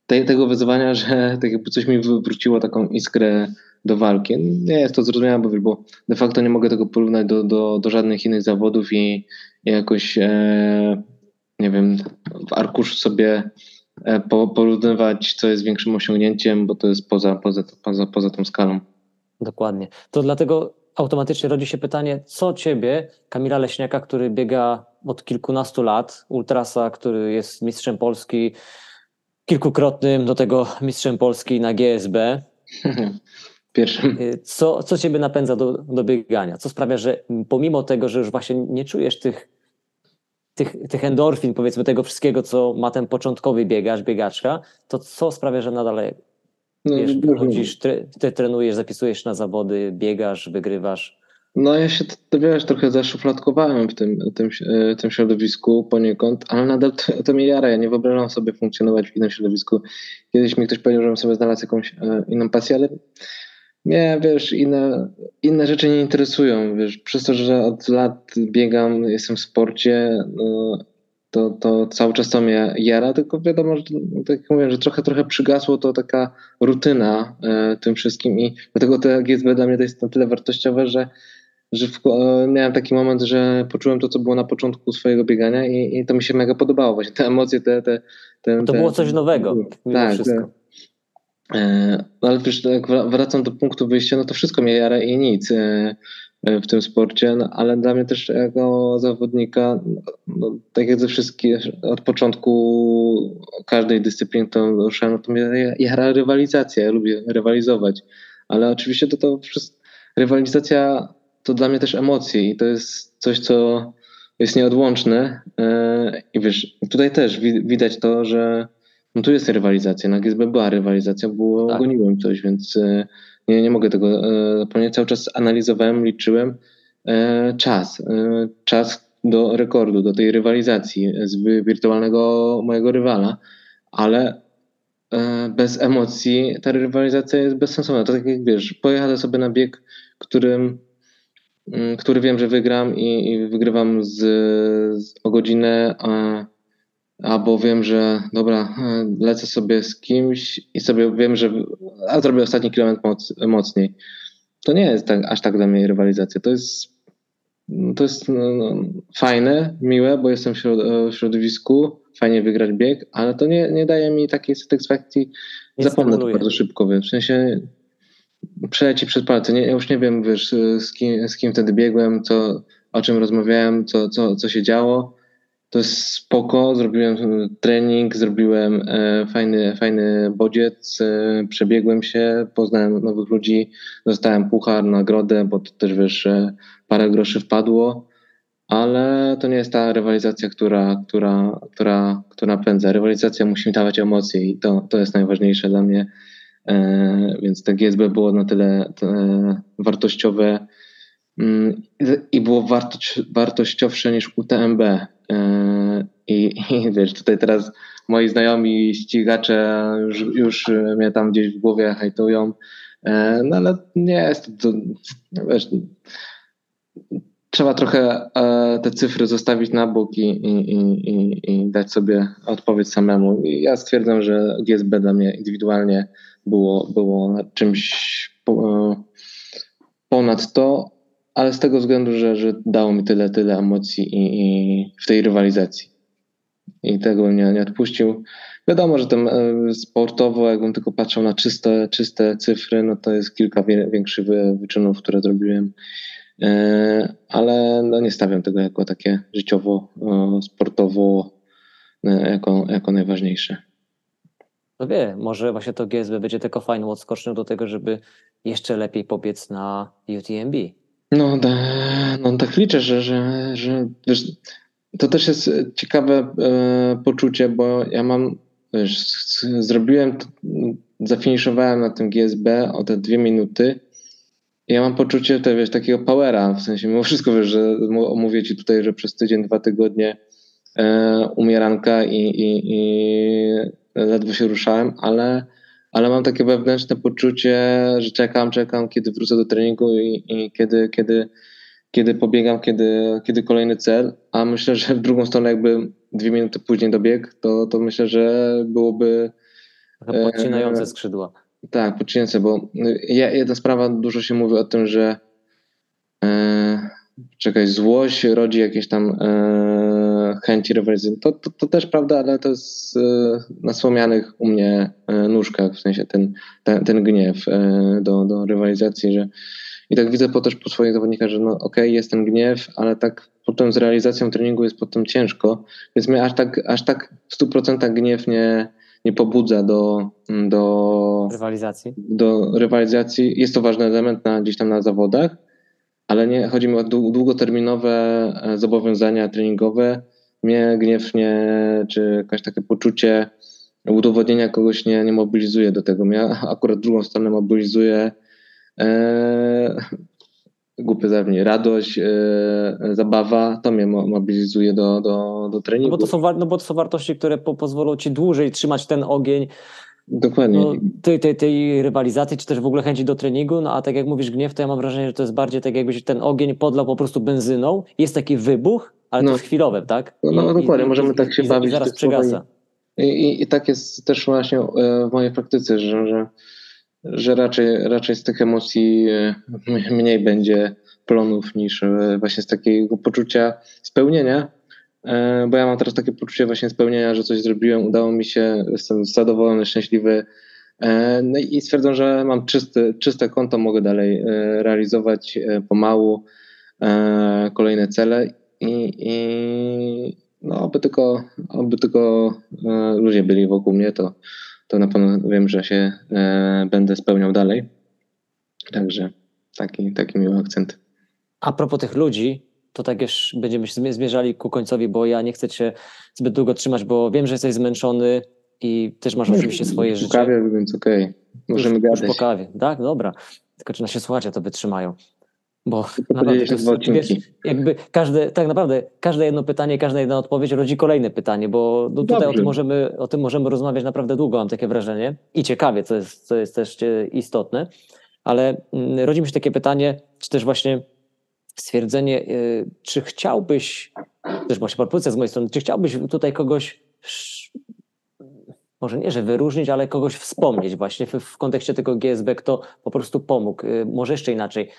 te, tego wyzwania, że tak jakby coś mi wywróciło taką iskrę do walki. Nie jest to zrozumiałe, bo, de facto nie mogę tego porównać do, do, do żadnych innych zawodów i jakoś e, nie wiem, w arkuszu sobie e, porównywać, co jest większym osiągnięciem, bo to jest poza, poza, poza, poza tą skalą. Dokładnie. To dlatego automatycznie rodzi się pytanie, co ciebie, Kamila Leśniaka, który biega od kilkunastu lat, ultrasa, który jest mistrzem Polski, kilkukrotnym do tego mistrzem Polski na GSB. Pierwszym. Y, co, co ciebie napędza do, do biegania? Co sprawia, że pomimo tego, że już właśnie nie czujesz tych, tych, tych endorfin, powiedzmy tego wszystkiego, co ma ten początkowy biegacz, biegaczka, to co sprawia, że nadal no, wiesz, chodzisz, tre, ty trenujesz, zapisujesz na zawody, biegasz, wygrywasz? No ja się, to, wiesz, trochę zaszufladkowałem w tym, tym, e, tym środowisku poniekąd, ale nadal to, to mnie jara. Ja nie wyobrażam sobie funkcjonować w innym środowisku. Kiedyś mi ktoś powiedział, żebym sobie znalazł jakąś e, inną pasję, ale mnie, wiesz, inne, inne rzeczy nie interesują, wiesz, przez to, że od lat biegam, jestem w sporcie, no, to, to cały czas to mnie jara, tylko wiadomo, że tak jak mówię, że trochę, trochę przygasło to taka rutyna e, tym wszystkim i dlatego te GSB dla mnie to jest na tyle wartościowe, że, że w, e, miałem taki moment, że poczułem to, co było na początku swojego biegania i, i to mi się mega podobało, właśnie te emocje, te... te, te to te, było coś nowego, tak, wszystko. E, no ale wiesz, jak wracam do punktu wyjścia, no to wszystko mnie jara i nic e, e, w tym sporcie, no, ale dla mnie też jako zawodnika, no, tak jak ze wszystkich, od początku każdej dyscypliny, to ruszałem, no to mnie jara rywalizacja, ja lubię rywalizować, ale oczywiście to, to rywalizacja to dla mnie też emocje i to jest coś, co jest nieodłączne. I wiesz, tutaj też widać to, że no tu jest rywalizacja. Na GSB była rywalizacja, bo tak. goniłem coś, więc e, nie, nie mogę tego zapomnieć. Cały czas analizowałem, liczyłem czas. Czas do rekordu, do tej rywalizacji z wirtualnego mojego rywala, ale bez emocji ta rywalizacja jest bezsensowna. To tak jak wiesz, pojadę sobie na bieg, którym Mm, który wiem, że wygram i, i wygrywam z, z, o godzinę, a, albo wiem, że dobra, e, lecę sobie z kimś i sobie wiem, że a zrobię ostatni kilometr moc, mocniej. To nie jest tak, aż tak dla mnie rywalizacja. To jest, to jest no, no, fajne, miłe, bo jestem w, środ w środowisku, fajnie wygrać bieg, ale to nie, nie daje mi takiej satysfakcji. Nie Zapomnę to bardzo szybko, w sensie przeleci przez palce. Nie, ja już nie wiem, wiesz, z kim, z kim wtedy biegłem, co, o czym rozmawiałem, co, co, co się działo. To jest spoko, zrobiłem trening, zrobiłem e, fajny, fajny bodziec, e, przebiegłem się, poznałem nowych ludzi, dostałem puchar, nagrodę, bo to też wiesz, e, parę groszy wpadło, ale to nie jest ta rywalizacja, która, która, która, która pędza. Rywalizacja musi dawać emocje i to, to jest najważniejsze dla mnie E, więc te GSB było na tyle wartościowe mm, i było wartościowsze niż UTMB. E, I, I wiesz, tutaj teraz moi znajomi ścigacze już, już mnie tam gdzieś w głowie hajtują, e, no ale nie jest to, wiesz, trzeba trochę te cyfry zostawić na bok i, i, i, i dać sobie odpowiedź samemu. Ja stwierdzam, że GSB dla mnie indywidualnie było, było czymś e, ponad to, ale z tego względu, że, że dało mi tyle, tyle emocji i, i w tej rywalizacji. I tego bym nie, nie odpuścił. Wiadomo, że tam e, sportowo, jakbym tylko patrzył na czyste, czyste cyfry, no to jest kilka większych wyczynów, które zrobiłem. E, ale no nie stawiam tego jako takie życiowo, sportowo, jako, jako najważniejsze. No wie, może właśnie to GSB będzie tylko fajną odskocznią do tego, żeby jeszcze lepiej pobiec na UTMB. No, da, no tak liczę, że, że, że wiesz, to też jest ciekawe e, poczucie, bo ja mam, wiesz, zrobiłem, zafiniszowałem na tym GSB o te dwie minuty. I ja mam poczucie te, wiesz, takiego powera, w sensie mimo wszystko, wiesz, że mówię ci tutaj, że przez tydzień, dwa tygodnie e, umieranka i, i, i ledwo się ruszałem, ale, ale mam takie wewnętrzne poczucie, że czekam, czekam, kiedy wrócę do treningu i, i kiedy, kiedy, kiedy pobiegam, kiedy, kiedy kolejny cel, a myślę, że w drugą stronę jakby dwie minuty później dobieg, to, to myślę, że byłoby... Podcinające e, skrzydła. Tak, podcinające, bo ja, jedna sprawa, dużo się mówi o tym, że e, czekaj, złość rodzi jakieś tam e, chęci rywalizacji. To, to, to, też prawda, ale to jest e, na słomianych u mnie e, nóżkach, w sensie ten, ten, ten gniew e, do, do rywalizacji, że i tak widzę po też po swoich zawodnikach, że no okej, okay, jest ten gniew, ale tak potem z realizacją treningu jest potem ciężko, więc mnie aż tak, aż tak w 100% gniew nie, nie pobudza do, do rywalizacji. Do rywalizacji. Jest to ważny element na, gdzieś tam na zawodach, ale nie chodzi mi o długoterminowe e, zobowiązania treningowe. Mnie gniew nie, czy jakieś takie poczucie udowodnienia kogoś nie, nie mobilizuje do tego. Mnie akurat drugą stronę mobilizuje e, głupie zawnie, radość, e, zabawa, to mnie mobilizuje do, do, do treningu. No bo, to są, no bo to są wartości, które po, pozwolą ci dłużej trzymać ten ogień, Dokładnie. No, tej, tej, tej rywalizacji, czy też w ogóle chęci do treningu, no a tak jak mówisz gniew, to ja mam wrażenie, że to jest bardziej tak jakbyś ten ogień podlał po prostu benzyną, jest taki wybuch, ale no. to jest chwilowe, tak? No, no, no dokładnie, i, możemy i, tak się i, bawić. I zaraz przegasa. I, I, tak jest też właśnie e, w mojej praktyce, że, że, że raczej, raczej z tych emocji e, mniej będzie plonów niż e, właśnie z takiego poczucia spełnienia, bo ja mam teraz takie poczucie właśnie spełnienia, że coś zrobiłem, udało mi się, jestem zadowolony, szczęśliwy. E, no i stwierdzam, że mam czysty, czyste konto, mogę dalej e, realizować pomału kolejne cele i, i no, oby tylko, oby tylko ludzie byli wokół mnie, to, to na pewno wiem, że się będę spełniał dalej. Także taki, taki miły akcent. a propos tych ludzi, to tak już będziemy się zmierzali ku końcowi, bo ja nie chcę cię zbyt długo trzymać, bo wiem, że jesteś zmęczony i też masz oczywiście swoje po życie. kawie, więc okej. Możemy już, gadać. Już po kawie, tak? Dobra. Tylko czy nasi słuchacze to wytrzymają? Bo podzielić to jest, wiesz, jakby każde, tak naprawdę każde jedno pytanie, każda jedna odpowiedź rodzi kolejne pytanie, bo no tutaj o tym, możemy, o tym możemy rozmawiać naprawdę długo, mam takie wrażenie. I ciekawie, co jest, co jest też e, istotne. Ale mm, rodzi mi się takie pytanie, czy też właśnie stwierdzenie, y, czy chciałbyś, też właśnie propozycja z mojej strony, czy chciałbyś tutaj kogoś, może nie, że wyróżnić, ale kogoś wspomnieć właśnie w, w kontekście tego GSB, kto po prostu pomógł, y, może jeszcze inaczej,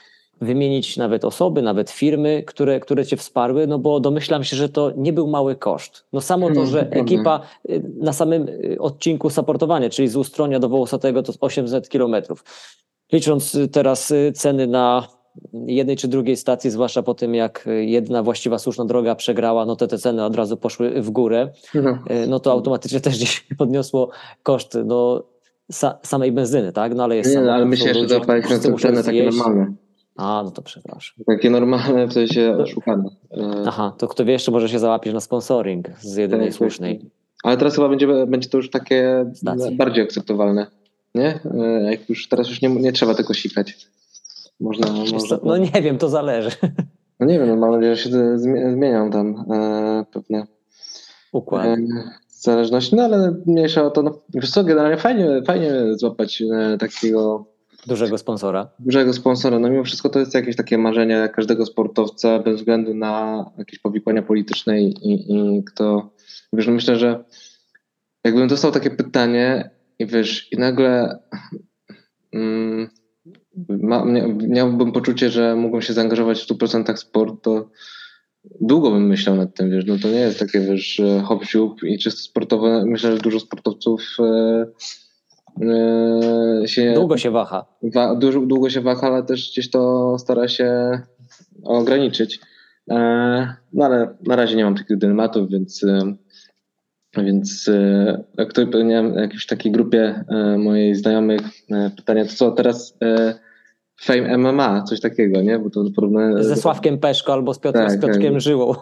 wymienić nawet osoby, nawet firmy, które, które cię wsparły, no bo domyślam się, że to nie był mały koszt. No samo to, No, że ekipa y, na samym odcinku supportowanie, czyli z Ustronia do Wołosatego to 800 kilometrów. Licząc teraz ceny na jednej czy drugiej stacji, zwłaszcza po tym, jak jedna właściwa słuszna droga przegrała, no to te ceny od razu poszły w górę, No. y, no to automatycznie też gdzieś podniosło koszt no, sa, samej benzyny, tak? No ale jest Nie, no, ale myślę, że te muszą ceny takie normalne. A, no to przepraszam. Takie normalne, w sensie oszukane. E, Aha, to kto wie, jeszcze może się załapieć na sponsoring z jedynej Tak, słusznej. Ale teraz chyba będzie, będzie to już takie bardziej akceptowalne. Nie? E, Jak już teraz już nie, nie trzeba tego sikać. Można, Wiesz można co, No nie wiem, to zależy. no nie wiem, no mam nadzieję, że się zmienią tam e, pewne Układ. e, zależności, no ale mniejsza o to. No, wiesz co, generalnie fajnie, fajnie złapać e, takiego Dużego sponsora. dużego sponsora. No mimo wszystko to jest jakieś takie marzenie każdego sportowca bez względu na jakieś powikłania polityczne i, i, i kto... Wiesz, no myślę, że jakbym dostał takie pytanie i wiesz, i nagle mm, ma, mia, miałbym poczucie, że mógłbym się zaangażować w 100% w sport, to długo bym myślał nad tym, wiesz, no to nie jest takie, wiesz, hop i czysto sportowe. Myślę, że dużo sportowców e, e, się Długo się waha. wa- dużo, długo się waha, ale też gdzieś to stara się ograniczyć. E, No ale na razie nie mam takich dylematów, więc, e, więc e, jak miałem w jakiejś takiej grupie e, mojej znajomych e, pytania, to co teraz Fame MMA, coś takiego, nie? Bo to porównanie... Ze Sławkiem Peszko albo z, Piotrem, Tak, z Piotrkiem tak. Żyłą.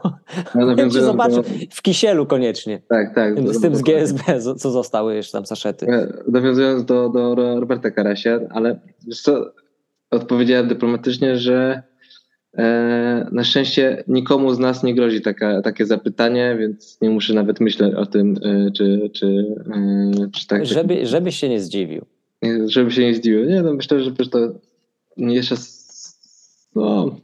No, nawiązując zobaczę do- w Kisielu koniecznie. Tak, tak. Z tym z GSB, co zostały jeszcze tam saszety. Nawiązując do, do Roberta Karasia, ale wiesz co, odpowiedziałem dyplomatycznie, że na szczęście nikomu z nas nie grozi taka, takie zapytanie, więc nie muszę nawet myśleć o tym, e, czy, czy, e, czy tak. Żeby, żebyś się nie zdziwił. żeby się nie zdziwił. Nie, no myślę, że to jeszcze no,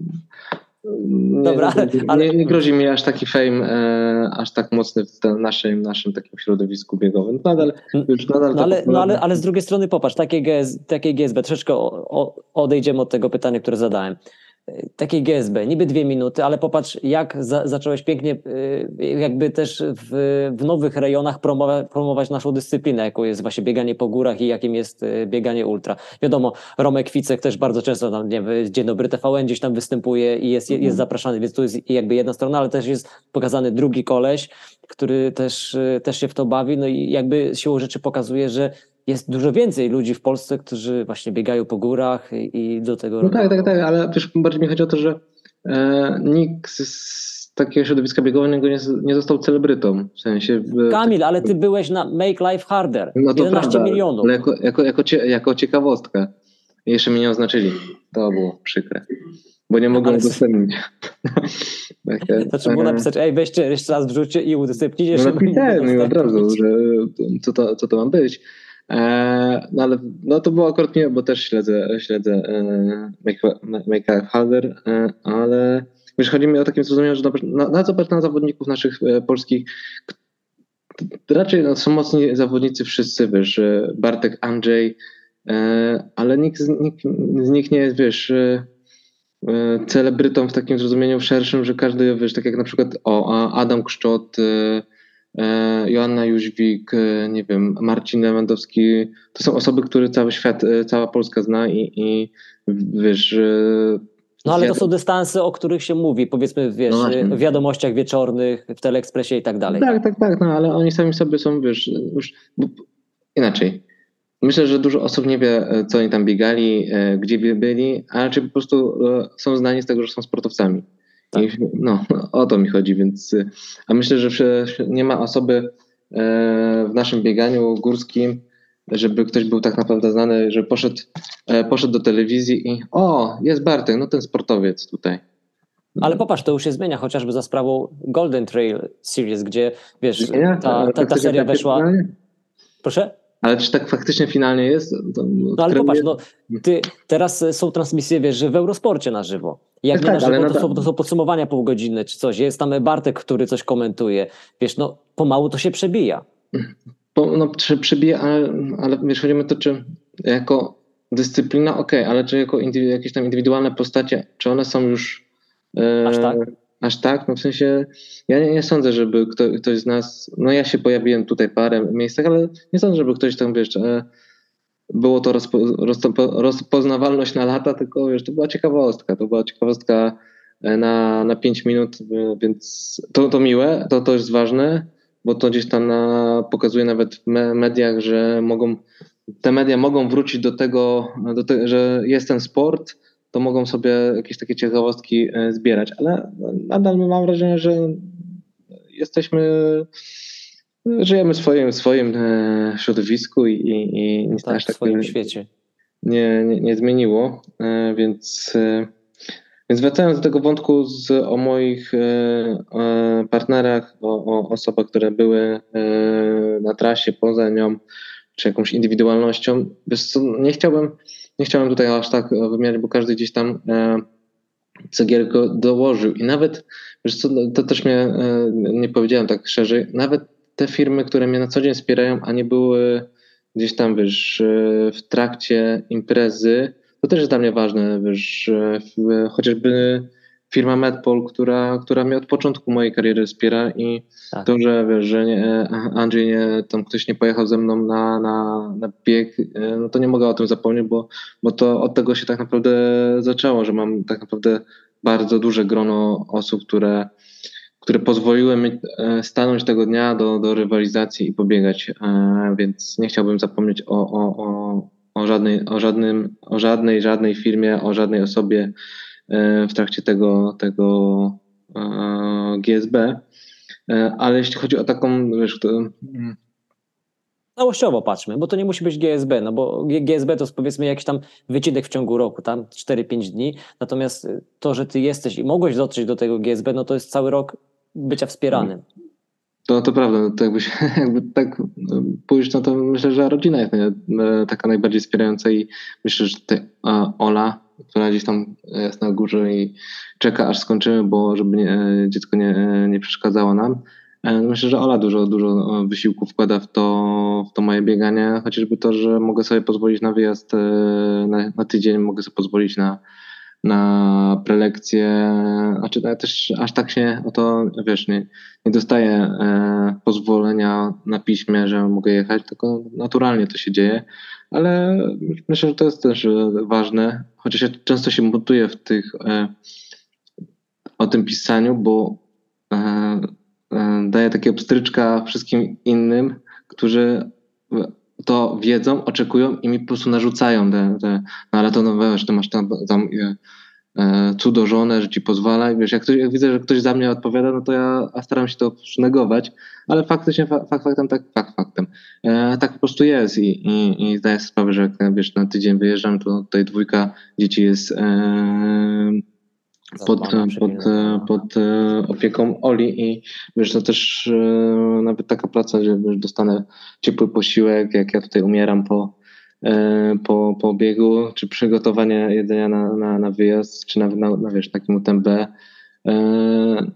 nie, Dobra, nie, ale- nie, nie grozi mi aż taki fame, e, aż tak mocny w naszym, naszym takim środowisku biegowym. Nadal, już nadal No ta ale, no, ale, ale z drugiej strony popatrz, takie, GS, takie GSB, troszeczkę o, o, odejdziemy od tego pytania, które zadałem. Y, Takie GSB, niby dwie minuty, ale popatrz, jak za, zacząłeś pięknie, y, jakby też w, w nowych rejonach promować, promować naszą dyscyplinę, jaką jest właśnie bieganie po górach i jakim jest y, bieganie ultra. Wiadomo, Romek Wicek też bardzo często tam, nie wiem, Dzień Dobry TVN gdzieś tam występuje i jest, jest zapraszany, więc tu jest jakby jedna strona, ale też jest pokazany drugi koleś, który też, y, też się w to bawi, no i jakby siłą rzeczy pokazuje, że jest dużo więcej ludzi w Polsce, którzy właśnie biegają po górach i, i do tego No tak, tak, tak, ale wiesz, bardziej mi chodzi o to, że e, nikt z, takiego środowiska biegowego nie, nie został celebrytą. W sensie. e, Kamil, ale ty byłeś na Make Life Harder. no to 11 prawda, milionów. Ale jako, jako, jako, cie, jako ciekawostkę. Jeszcze mnie nie oznaczyli. To było przykre. Bo nie mogłem Ale- udostępnić. Takie, To trzeba było e, napisać, ej weźcie jeszcze raz wrzućcie i udostępnijcie. No napisałem im od razu, że co to, co to ma być. E, no ale no to było akurat miłe, bo też śledzę, śledzę e, Life Harder, e, ale wiesz, chodzi mi o takim zrozumieniu, że na, na, na zawodników naszych polskich, raczej no, są mocni zawodnicy wszyscy, wiesz, Bartek, Andrzej, ale nikt z, nikt z nich nie jest, wiesz, celebrytą w takim zrozumieniu szerszym, że każdy, wiesz, tak jak na przykład o, Adam Kszczot, Joanna Jóźwik, e, nie wiem, Marcin Lewandowski, to są osoby, które cały świat, e, cała Polska zna i, i wiesz... e, No ale to są dystanse, o których się mówi, powiedzmy, wiesz, No w wiadomościach wieczornych, w Teleekspresie i tak dalej. Tak, tak, tak, no ale oni sami sobie są, wiesz, już inaczej. myślę, że dużo osób nie wie, e, co oni tam biegali, e, gdzie by byli, a czy po prostu e, są znani z tego, że są sportowcami. Tak. No, o to mi chodzi, więc e, a myślę, że nie ma osoby e, w naszym bieganiu górskim, żeby ktoś był tak naprawdę znany, że poszedł, e, poszedł do telewizji i o, jest Bartek, no ten sportowiec tutaj. Ale popatrz, to już się zmienia, chociażby za sprawą Golden Trail Series, gdzie wiesz, ta, ta, ta Faktycznie seria tak weszła. Proszę? Ale czy tak faktycznie finalnie jest? No ale popatrz, no, ty, teraz są transmisje, wiesz, że w Eurosporcie na żywo. Jak Tak, na no to, są, to są podsumowania półgodzinne czy coś. Jest tam Bartek, który coś komentuje. Wiesz, no pomału to się przebija. Po, no, przy, przybije, ale, ale wiesz, chodzi o to, czy jako dyscyplina, okej, ale czy jako indywi- jakieś tam indywidualne postacie, czy one są już e, Aż tak? Aż tak? No w sensie, ja nie, nie sądzę, żeby kto, ktoś z nas, no ja się pojawiłem tutaj parę miejscach, ale nie sądzę, żeby ktoś tam, wiesz, e, było to rozpo, rozpo, rozpoznawalność na lata, tylko wiesz, to była ciekawostka, to była ciekawostka e, na, na 5 minut, e, więc to, to miłe, to, to jest ważne, bo to gdzieś tam na, pokazuje nawet w me, mediach, że mogą, te media mogą wrócić do tego, do te, że jest ten sport, to mogą sobie jakieś takie ciekawostki e, zbierać, ale nadal mam wrażenie, że jesteśmy, żyjemy w swoim, swoim e, środowisku i, i, nic Tak, w tak swoim nie, świecie. nie, nie, nie zmieniło, e, więc, e, więc wracając do tego wątku z, o moich partnerach, o, o osobach, które były na trasie poza nią, czy jakąś indywidualnością, co, nie chciałbym, nie chciałem tutaj aż tak wymieniać, bo każdy gdzieś tam cegierko dołożył i nawet, wiesz co, to też mnie, nie powiedziałem tak szerzej, nawet te firmy, które mnie na co dzień wspierają, a nie były gdzieś tam, wiesz, e, w trakcie imprezy, to też jest dla mnie ważne, wiesz, e, chociażby firma Medpol, która, która mnie od początku mojej kariery wspiera i Tak. to, że wiesz, że nie, Andrzej nie, tam ktoś nie pojechał ze mną na, na, na bieg, e, no to nie mogę o tym zapomnieć, bo, bo to od tego się tak naprawdę zaczęło, że mam tak naprawdę bardzo duże grono osób, które, które pozwoliły mi e, stanąć tego dnia do, do rywalizacji i pobiegać, e, więc nie chciałbym zapomnieć o, o, o, o, żadnej, o, żadnym, o żadnej, żadnej firmie, o żadnej osobie e, w trakcie tego, tego GSB. Ale jeśli chodzi o taką, wiesz, to, mm, Całościowo patrzmy, bo to nie musi być GSB, no bo GSB to jest powiedzmy jakiś tam wycinek w ciągu roku, tam 4-5 dni, natomiast to, że ty jesteś i mogłeś dotrzeć do tego GSB, no to jest cały rok bycia wspieranym. to, to prawda, no to jakby, się, jakby tak no, pójść, no to myślę, że rodzina jest e, taka najbardziej wspierająca i myślę, że tutaj Ola, która gdzieś tam jest na górze i czeka aż skończymy, bo żeby nie, dziecko nie, nie przeszkadzało nam. E, Myślę, że Ola dużo, dużo e, wysiłku wkłada w to, w to moje bieganie, chociażby to, że mogę sobie pozwolić na wyjazd na, na tydzień, mogę sobie pozwolić na, na prelekcje, znaczy ja też aż tak się o to, wiesz, nie, nie dostaję e, pozwolenia na piśmie, że mogę jechać, tylko naturalnie to się dzieje, ale myślę, że to jest też e, ważne, chociaż ja często się montuję w tych e, o tym pisaniu, bo e, e, daję takiego pstryczka wszystkim innym, którzy to wiedzą, oczekują i mi po prostu narzucają te, te no ale to no wiesz, ty masz tam, tam e, e, że ci pozwala wiesz, jak, ktoś, jak widzę, że ktoś za mnie odpowiada, no to ja staram się to negować, ale faktycznie, fa- fakt faktem, tak, fakt faktem. E, tak po prostu jest i, i, i zdaję sobie sprawę, że jak wiesz, na tydzień wyjeżdżam, to tutaj dwójka dzieci jest e, pod, Zadbana, pod, przepilnowana. pod e, opieką Oli i wiesz, to też e, nawet taka praca, że wiesz, dostanę ciepły posiłek, jak ja tutaj umieram po, e, po, po biegu, czy przygotowanie jedzenia na, na, na wyjazd, czy nawet na, na wiesz, takim UTMB, e,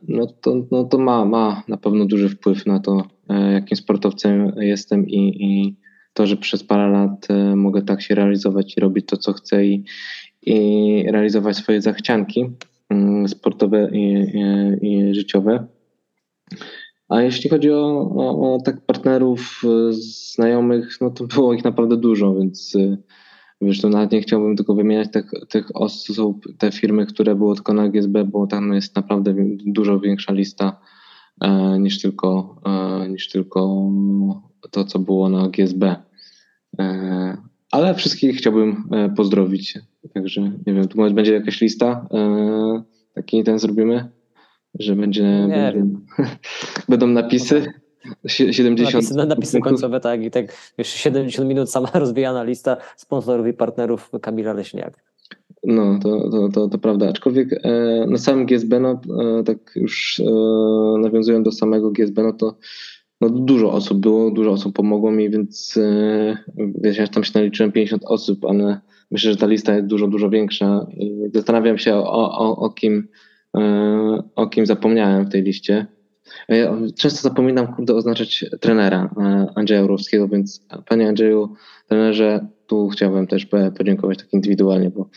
no to, no to ma, ma na pewno duży wpływ na to, e, jakim sportowcem jestem i, i to, że przez parę lat e, mogę tak się realizować i robić to, co chcę i, i realizować swoje zachcianki sportowe i, i, i życiowe. A jeśli chodzi o, o, o tak partnerów, y, znajomych, no to było ich naprawdę dużo, więc y, wiesz, to nawet nie chciałbym tylko wymieniać tych, tych osób, te firmy, które było tylko na GSB, bo tam jest naprawdę dużo większa lista e, niż tylko, e, niż tylko to, co było na GSB. E, ale wszystkich chciałbym e, pozdrowić. Także nie wiem, tu będzie jakaś lista. E, taki ten zrobimy, że będzie, Nie wiem. będą napisy. Sie- 70 Napisy, na- napisy końcowe, tak, i tak już 70 minut sama rozwijana lista sponsorów i partnerów Kamila Leśniak. No, to, to, to, to prawda. Aczkolwiek e, na samym GSB, no, tak już nawiązując do samego GSB, no to no, dużo osób było, dużo osób pomogło mi, więc e, wiesz, ja tam się naliczyłem 50 osób, ale myślę, że ta lista jest dużo, dużo większa i zastanawiam się o, o, o, kim, e, o kim zapomniałem w tej liście. E, Ja często zapominam, kurde, oznaczać trenera e, Andrzeja Urowskiego, więc panie Andrzeju, trenerze, tu chciałbym też po- podziękować tak indywidualnie, bo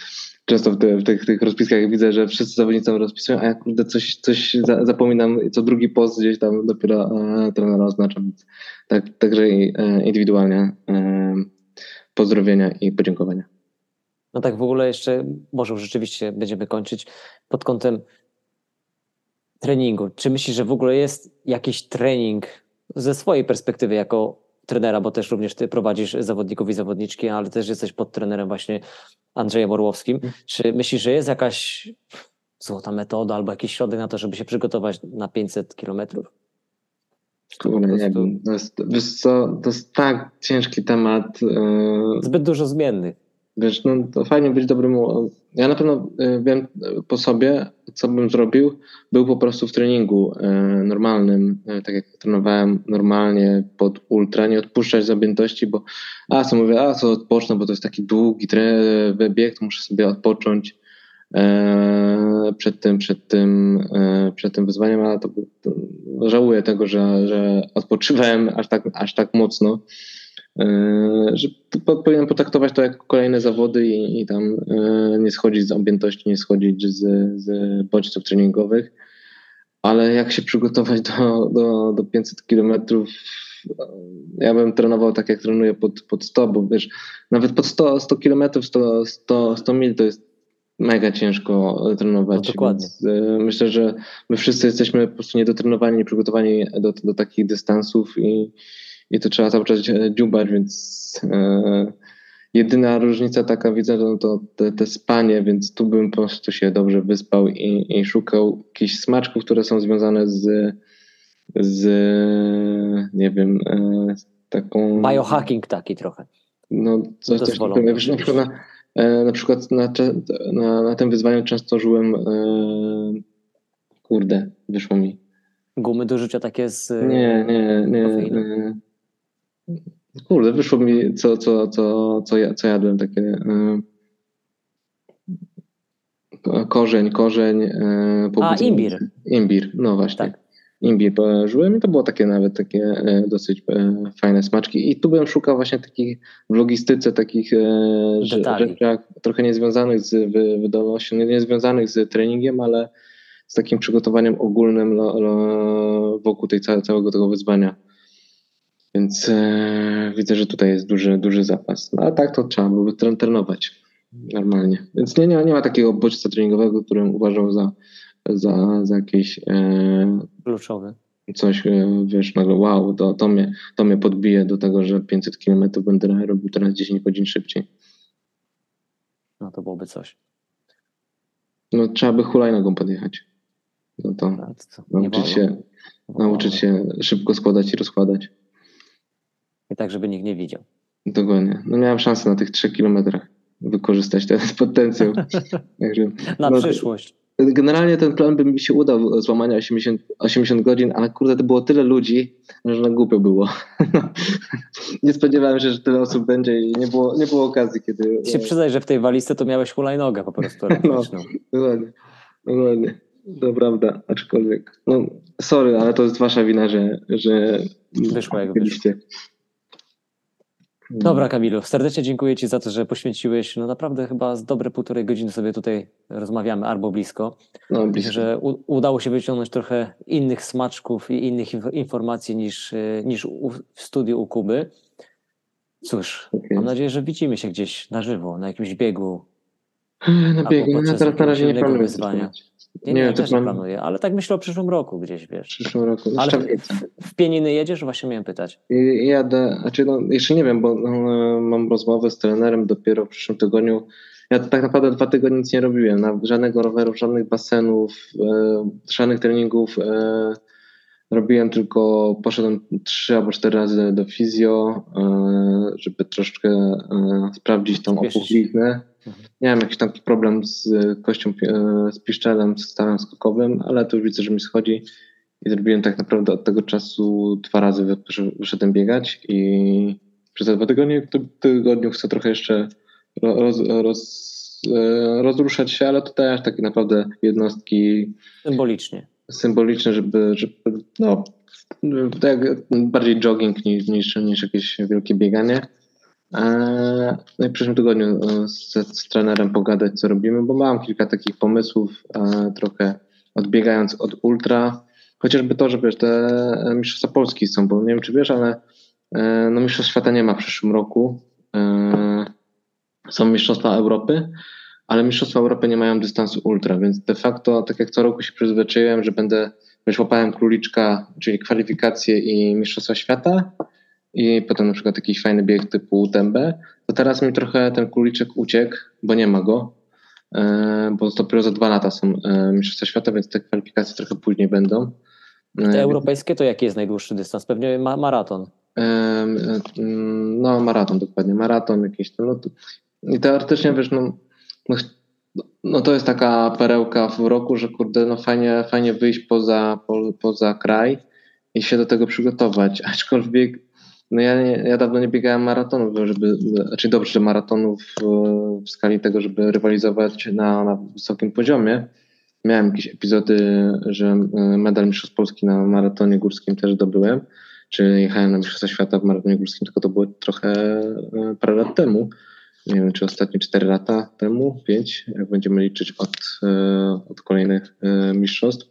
często w, te, w tych, tych rozpiskach widzę, że wszyscy zawodnicy tam rozpisują, a ja kurde coś, coś za, zapominam, co drugi post gdzieś tam dopiero e, trenera oznaczam, więc tak, także i, e, indywidualnie e, pozdrowienia i podziękowania. No tak w ogóle jeszcze, może rzeczywiście będziemy kończyć pod kątem treningu. Czy myślisz, że w ogóle jest jakiś trening ze swojej perspektywy jako trenera, bo też również ty prowadzisz zawodników i zawodniczki, ale też jesteś pod trenerem właśnie Andrzejem Orłowskim. Czy myślisz, że jest jakaś złota metoda albo jakiś środek na to, żeby się przygotować na 500 kilometrów? Kurde, nie wiem, to jest, wiesz co, to jest tak ciężki temat, e, Zbyt dużo zmiennych. Wiesz, no to fajnie być dobrym. Ja na pewno e, wiem e, po sobie, co bym zrobił. Był po prostu w treningu e, normalnym, e, tak jak trenowałem normalnie pod ultra, nie odpuszczać z objętości, bo a co mówię, a co odpocznę, bo to jest taki długi tre- bieg, to muszę sobie odpocząć e, przed tym, przed tym, e, przed tym wyzwaniem, ale to, to żałuję tego, że, że odpoczywałem aż tak, aż tak mocno. E, że po- powinien potraktować to jako kolejne zawody i, i tam e, nie schodzić z objętości, nie schodzić z, z bodźców treningowych. Ale jak się przygotować do, do, do 500 kilometrów, ja bym trenował tak, jak trenuję pod, pod 100, bo wiesz, nawet pod 100, 100 kilometrów, 100, 100, 100 mil to jest mega ciężko trenować. No dokładnie. Więc, e, myślę, że my wszyscy jesteśmy po prostu niedotrenowani, nieprzygotowani do, do takich dystansów i, i to trzeba cały czas e, dziubać, więc e, jedyna różnica taka widzę, no to te, te spanie, więc tu bym po prostu się dobrze wyspał i, i szukał jakichś smaczków, które są związane z, z nie wiem, e, z taką... Biohacking taki trochę. No, coś, coś takiego. Wiesz, na przykład na, e, na, przykład na, na, na tym wyzwaniu często żyłem e, kurde, wyszło mi. Gumy do życia takie z... Nie, nie, nie. kofeiny. Kurde, wyszło mi, co, co, co, co, ja, co jadłem, takie e, ko- korzeń, korzeń. e, A, imbir. Imbir, no właśnie. Tak. Imbir położyłem i to było takie nawet takie e, dosyć fajne smaczki. I tu bym szukał właśnie takich w logistyce, takich Detali. rzeczach trochę niezwiązanych z wy- wydolnością, nie, nie związanych z treningiem, ale z takim przygotowaniem ogólnym lo, lo, wokół tej całe, całego tego wyzwania. Więc e, widzę, że tutaj jest duży, duży zapas. No, a tak to trzeba byłoby tren- trenować normalnie. Więc nie, nie, nie ma takiego bodźca treningowego, którym uważał za, za, za jakieś e, Kluczowy. coś, e, wiesz, nagle wow, to, to, mnie, to mnie podbije do tego, że 500 km będę robił teraz 10 godzin szybciej. No to byłoby coś. No trzeba by hulajnogą podjechać. No to to nauczyć wolno? się, nauczyć się szybko składać i rozkładać. I tak, żeby nikt nie widział. Dokładnie. No miałem szansę na tych 3 kilometrach wykorzystać ten potencjał. Także, Na no, przyszłość. Generalnie ten plan by mi się udał złamania 80, 80 godzin, ale kurde, to było tyle ludzi, że na głupio było. nie spodziewałem się, że tyle osób będzie i nie było, nie było okazji, kiedy. Się przyznaj, że w tej walizce to miałeś hulajnogę po prostu elektryczną. Dokładnie, dokładnie. To prawda, aczkolwiek. No, sorry, ale to jest wasza wina, że. że Wyszło jak byliście. Dobra, Kamilu, serdecznie dziękuję Ci za to, że poświęciłeś no naprawdę chyba z dobre półtorej godziny sobie tutaj rozmawiamy albo blisko. No, blisko. że u, udało się wyciągnąć trochę innych smaczków i innych inf- informacji niż, y, niż u, w studiu u Kuby. Cóż, Tak mam nadzieję, że widzimy się gdzieś na żywo, na jakimś biegu. Na biegu. No, teraz na razie nie planuję. wyzwania. Nie, Nie, nie, też nie plan- planuję, ale tak myślę o przyszłym roku gdzieś, W wiesz. przyszłym roku. No, Ale w, w Pieniny jedziesz? Właśnie miałem pytać. I Jadę, znaczy no, jeszcze nie wiem, bo no, mam rozmowę z trenerem dopiero w przyszłym tygodniu. Ja tak naprawdę dwa tygodnie nic nie robiłem, na, żadnego roweru, żadnych basenów, e, żadnych treningów. E, robiłem tylko, poszedłem trzy albo cztery razy do, fizjo, e, żeby troszeczkę e, sprawdzić tą opuchliznę. Mhm. Miałem jakiś taki problem z kością, e, z piszczelem, z stawem skokowym, ale to już widzę, że mi schodzi. I zrobiłem tak naprawdę od tego czasu dwa razy wy- wysz- wyszedłem biegać i przez te dwa tygodnie, tygodniu chcę trochę jeszcze ro- roz, roz, e, rozruszać się, ale to też takie naprawdę jednostki Symbolicznie. symboliczne, żeby, żeby no, tak bardziej jogging niż, niż, niż jakieś wielkie bieganie. E, No i w przyszłym tygodniu e, z, z trenerem pogadać, co robimy, bo mam kilka takich pomysłów, e, trochę odbiegając od ultra. Chociażby to, że wiesz, te Mistrzostwa Polski są, bo nie wiem, czy wiesz, ale no, Mistrzostw Świata nie ma w przyszłym roku. Są Mistrzostwa Europy, ale Mistrzostwa Europy nie mają dystansu ultra, więc de facto, tak jak co roku się przyzwyczaiłem, że będę, wiesz, łapałem króliczka, czyli kwalifikacje i Mistrzostwa Świata i potem na przykład jakiś fajny bieg typu UTMB, to teraz mi trochę ten króliczek uciekł, bo nie ma go, e, bo dopiero za dwa lata są e, Mistrzostwa Świata, więc te kwalifikacje trochę później będą. Te E, europejskie to jaki jest najdłuższy dystans? Pewnie ma maraton. No, maraton dokładnie, maraton jakiś tam. No, I teoretycznie wiesz, no, no, no to jest taka perełka w roku, że kurde, no fajnie, fajnie wyjść poza, po, poza kraj i się do tego przygotować. Aczkolwiek no ja, ja dawno nie biegałem maratonów, żeby, znaczy dobrze, maratonów e, w skali tego, żeby rywalizować na, na wysokim poziomie. Miałem jakieś epizody, że e, medal Mistrzostw Polski na maratonie górskim też zdobyłem czy jechałem na Mistrzostwa Świata w maratonie górskim, tylko to było trochę e, parę lat temu. Nie wiem, czy ostatnie 4 lata temu, 5, jak będziemy liczyć od, od kolejnych mistrzostw.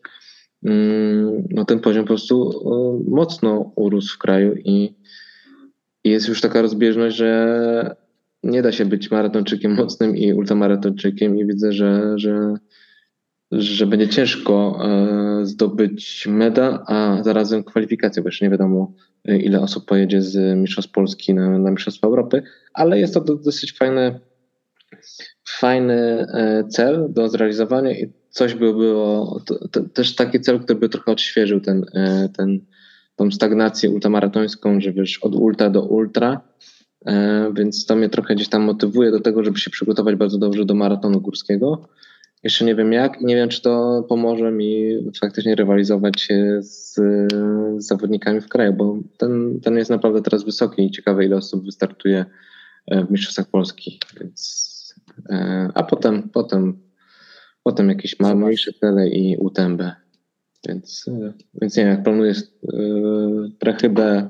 Mm, No ten poziom po prostu mocno urósł w kraju i, i jest już taka rozbieżność, że nie da się być maratończykiem mocnym i ultramaratończykiem i widzę, że, że, że będzie ciężko e, zdobyć medal, a zarazem kwalifikację, bo jeszcze nie wiadomo e, ile osób pojedzie z Mistrzostw Polski na, na Mistrzostwa Europy, ale jest to do, dosyć fajny, fajny e, cel do zrealizowania i coś by było, to, to, też taki cel, który by trochę odświeżył ten, ten, tą stagnację ultramaratońską, że wiesz, od ultra do ultra, e, więc to mnie trochę gdzieś tam motywuje do tego, żeby się przygotować bardzo dobrze do maratonu górskiego. Jeszcze nie wiem jak, nie wiem czy to pomoże mi faktycznie rywalizować z, z zawodnikami w kraju, bo ten, ten jest naprawdę teraz wysoki i ciekawe ile osób wystartuje e, w Mistrzostwach Polski, więc e, a potem, potem, potem jakieś mniejsze cele i UTMB. Więc, e, więc nie wiem, jak planuję e, prechybę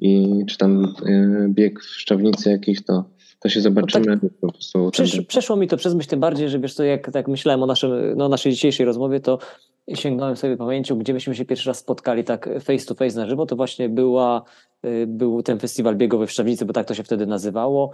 i czy tam e, bieg w szczawnicy jakiś, to, to się zobaczymy. po prostu Przesz, UTMB. przeszło mi to przez myśl tym bardziej, że wiesz co, jak tak myślałem o naszym, no, naszej dzisiejszej rozmowie, to sięgnąłem sobie pamięcią, gdzie myśmy się pierwszy raz spotkali tak face to face na żywo, to właśnie była, y, był ten festiwal biegowy w Szczawnicy, bo tak to się wtedy nazywało.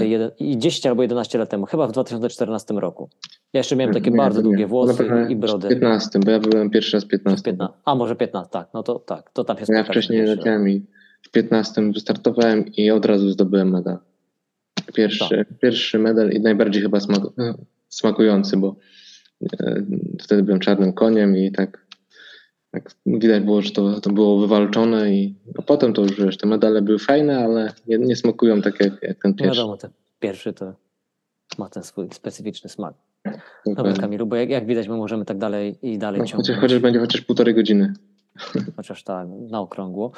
Jeden, I 10 albo 11 lat temu, chyba w 2014 roku. Ja jeszcze miałem takie Nie, bardzo nie. długie włosy i brodę. W 15, bo ja byłem pierwszy raz w Przez 15. 15. A może 15, tak, no to tak, to tam się Ja spotkaliśmy wcześniej pierwszy raz. leciałem i w 15 wystartowałem i od razu zdobyłem medal. Pierwszy, Tak. pierwszy medal i najbardziej chyba smaku, smakujący, bo wtedy byłem czarnym koniem i tak, tak widać było, że to, to było wywalczone i a potem to już wiesz, te medale były fajne, ale nie, nie smakują tak jak, jak ten No pierwszy. wiadomo, ten pierwszy to ma ten swój specyficzny smak. Dobra. Kamilu, bo jak, jak widać my możemy tak dalej i dalej No, ciągnąć. chociaż, chociaż będzie chociaż półtorej godziny. chociaż tak, na okrągło.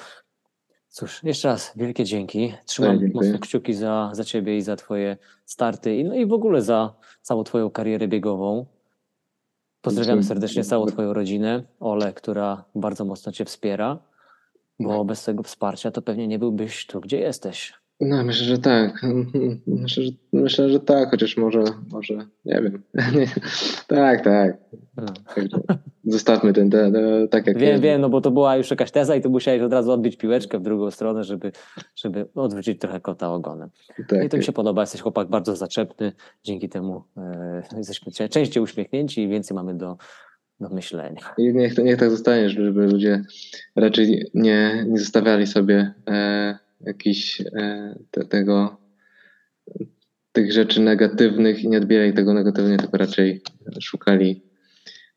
Cóż, jeszcze raz wielkie dzięki. Trzymam Tak, mocno kciuki za, za ciebie i za twoje starty i, no i w ogóle za całą twoją karierę biegową. Pozdrawiamy serdecznie całą twoją rodzinę, Ole, która bardzo mocno cię wspiera, bo bez tego wsparcia to pewnie nie byłbyś tu, gdzie jesteś. No, myślę, że tak. Myślę, że, myślę, że tak, chociaż może, może nie wiem. Tak, tak. Zostawmy ten, te, te, tak jak Wiem, jest. wiem, no bo to była już jakaś teza i tu musiałeś od razu odbić piłeczkę w drugą stronę, żeby, żeby odwrócić trochę kota ogonem. Tak, No I to mi się podoba, jesteś chłopak bardzo zaczepny, dzięki temu e, jesteśmy częściej uśmiechnięci i więcej mamy do, do myślenia. I niech, to, niech tak zostanie, żeby ludzie raczej nie, nie zostawiali sobie e, jakichś e, te, tego, tych rzeczy negatywnych i nie odbierali tego negatywnie, tylko raczej szukali,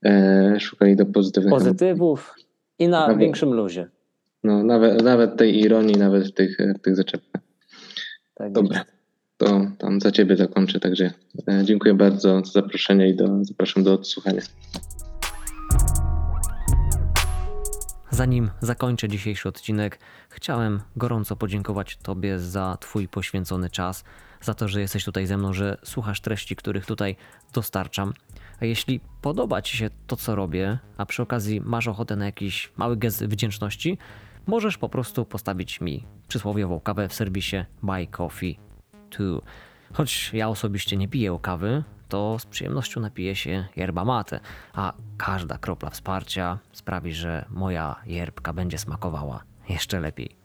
e, szukali do pozytywnych. Pozytywów i na Nawet- większym luzie. No, nawet, nawet tej ironii, nawet w tych, w tych zaczepkach. Tak Dobra. jest. To tam za ciebie zakończę, także e, dziękuję bardzo za zaproszenie i do, zapraszam do odsłuchania. Zanim zakończę dzisiejszy odcinek, chciałem gorąco podziękować Tobie za Twój poświęcony czas, za to, że jesteś tutaj ze mną, że słuchasz treści, których tutaj dostarczam. A jeśli podoba Ci się to, co robię, a przy okazji masz ochotę na jakiś mały gest wdzięczności, możesz po prostu postawić mi przysłowiową kawę w serwisie Buy Coffee 2. Choć ja osobiście nie piję kawy, to z przyjemnością napiję się yerba mate, a każda kropla wsparcia sprawi, że moja yerbka będzie smakowała jeszcze lepiej.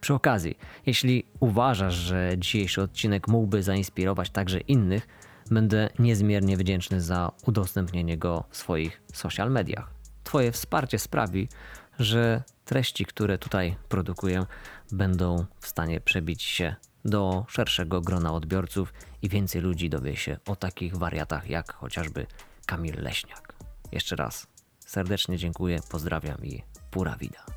Przy okazji, jeśli uważasz, że dzisiejszy odcinek mógłby zainspirować także innych, będę niezmiernie wdzięczny za udostępnienie go w swoich social mediach. Twoje wsparcie sprawi, że treści, które tutaj produkuję, będą w stanie przebić się do szerszego grona odbiorców i więcej ludzi dowie się o takich wariatach jak chociażby Kamil Leśniak. Jeszcze raz serdecznie dziękuję, pozdrawiam i pura vida.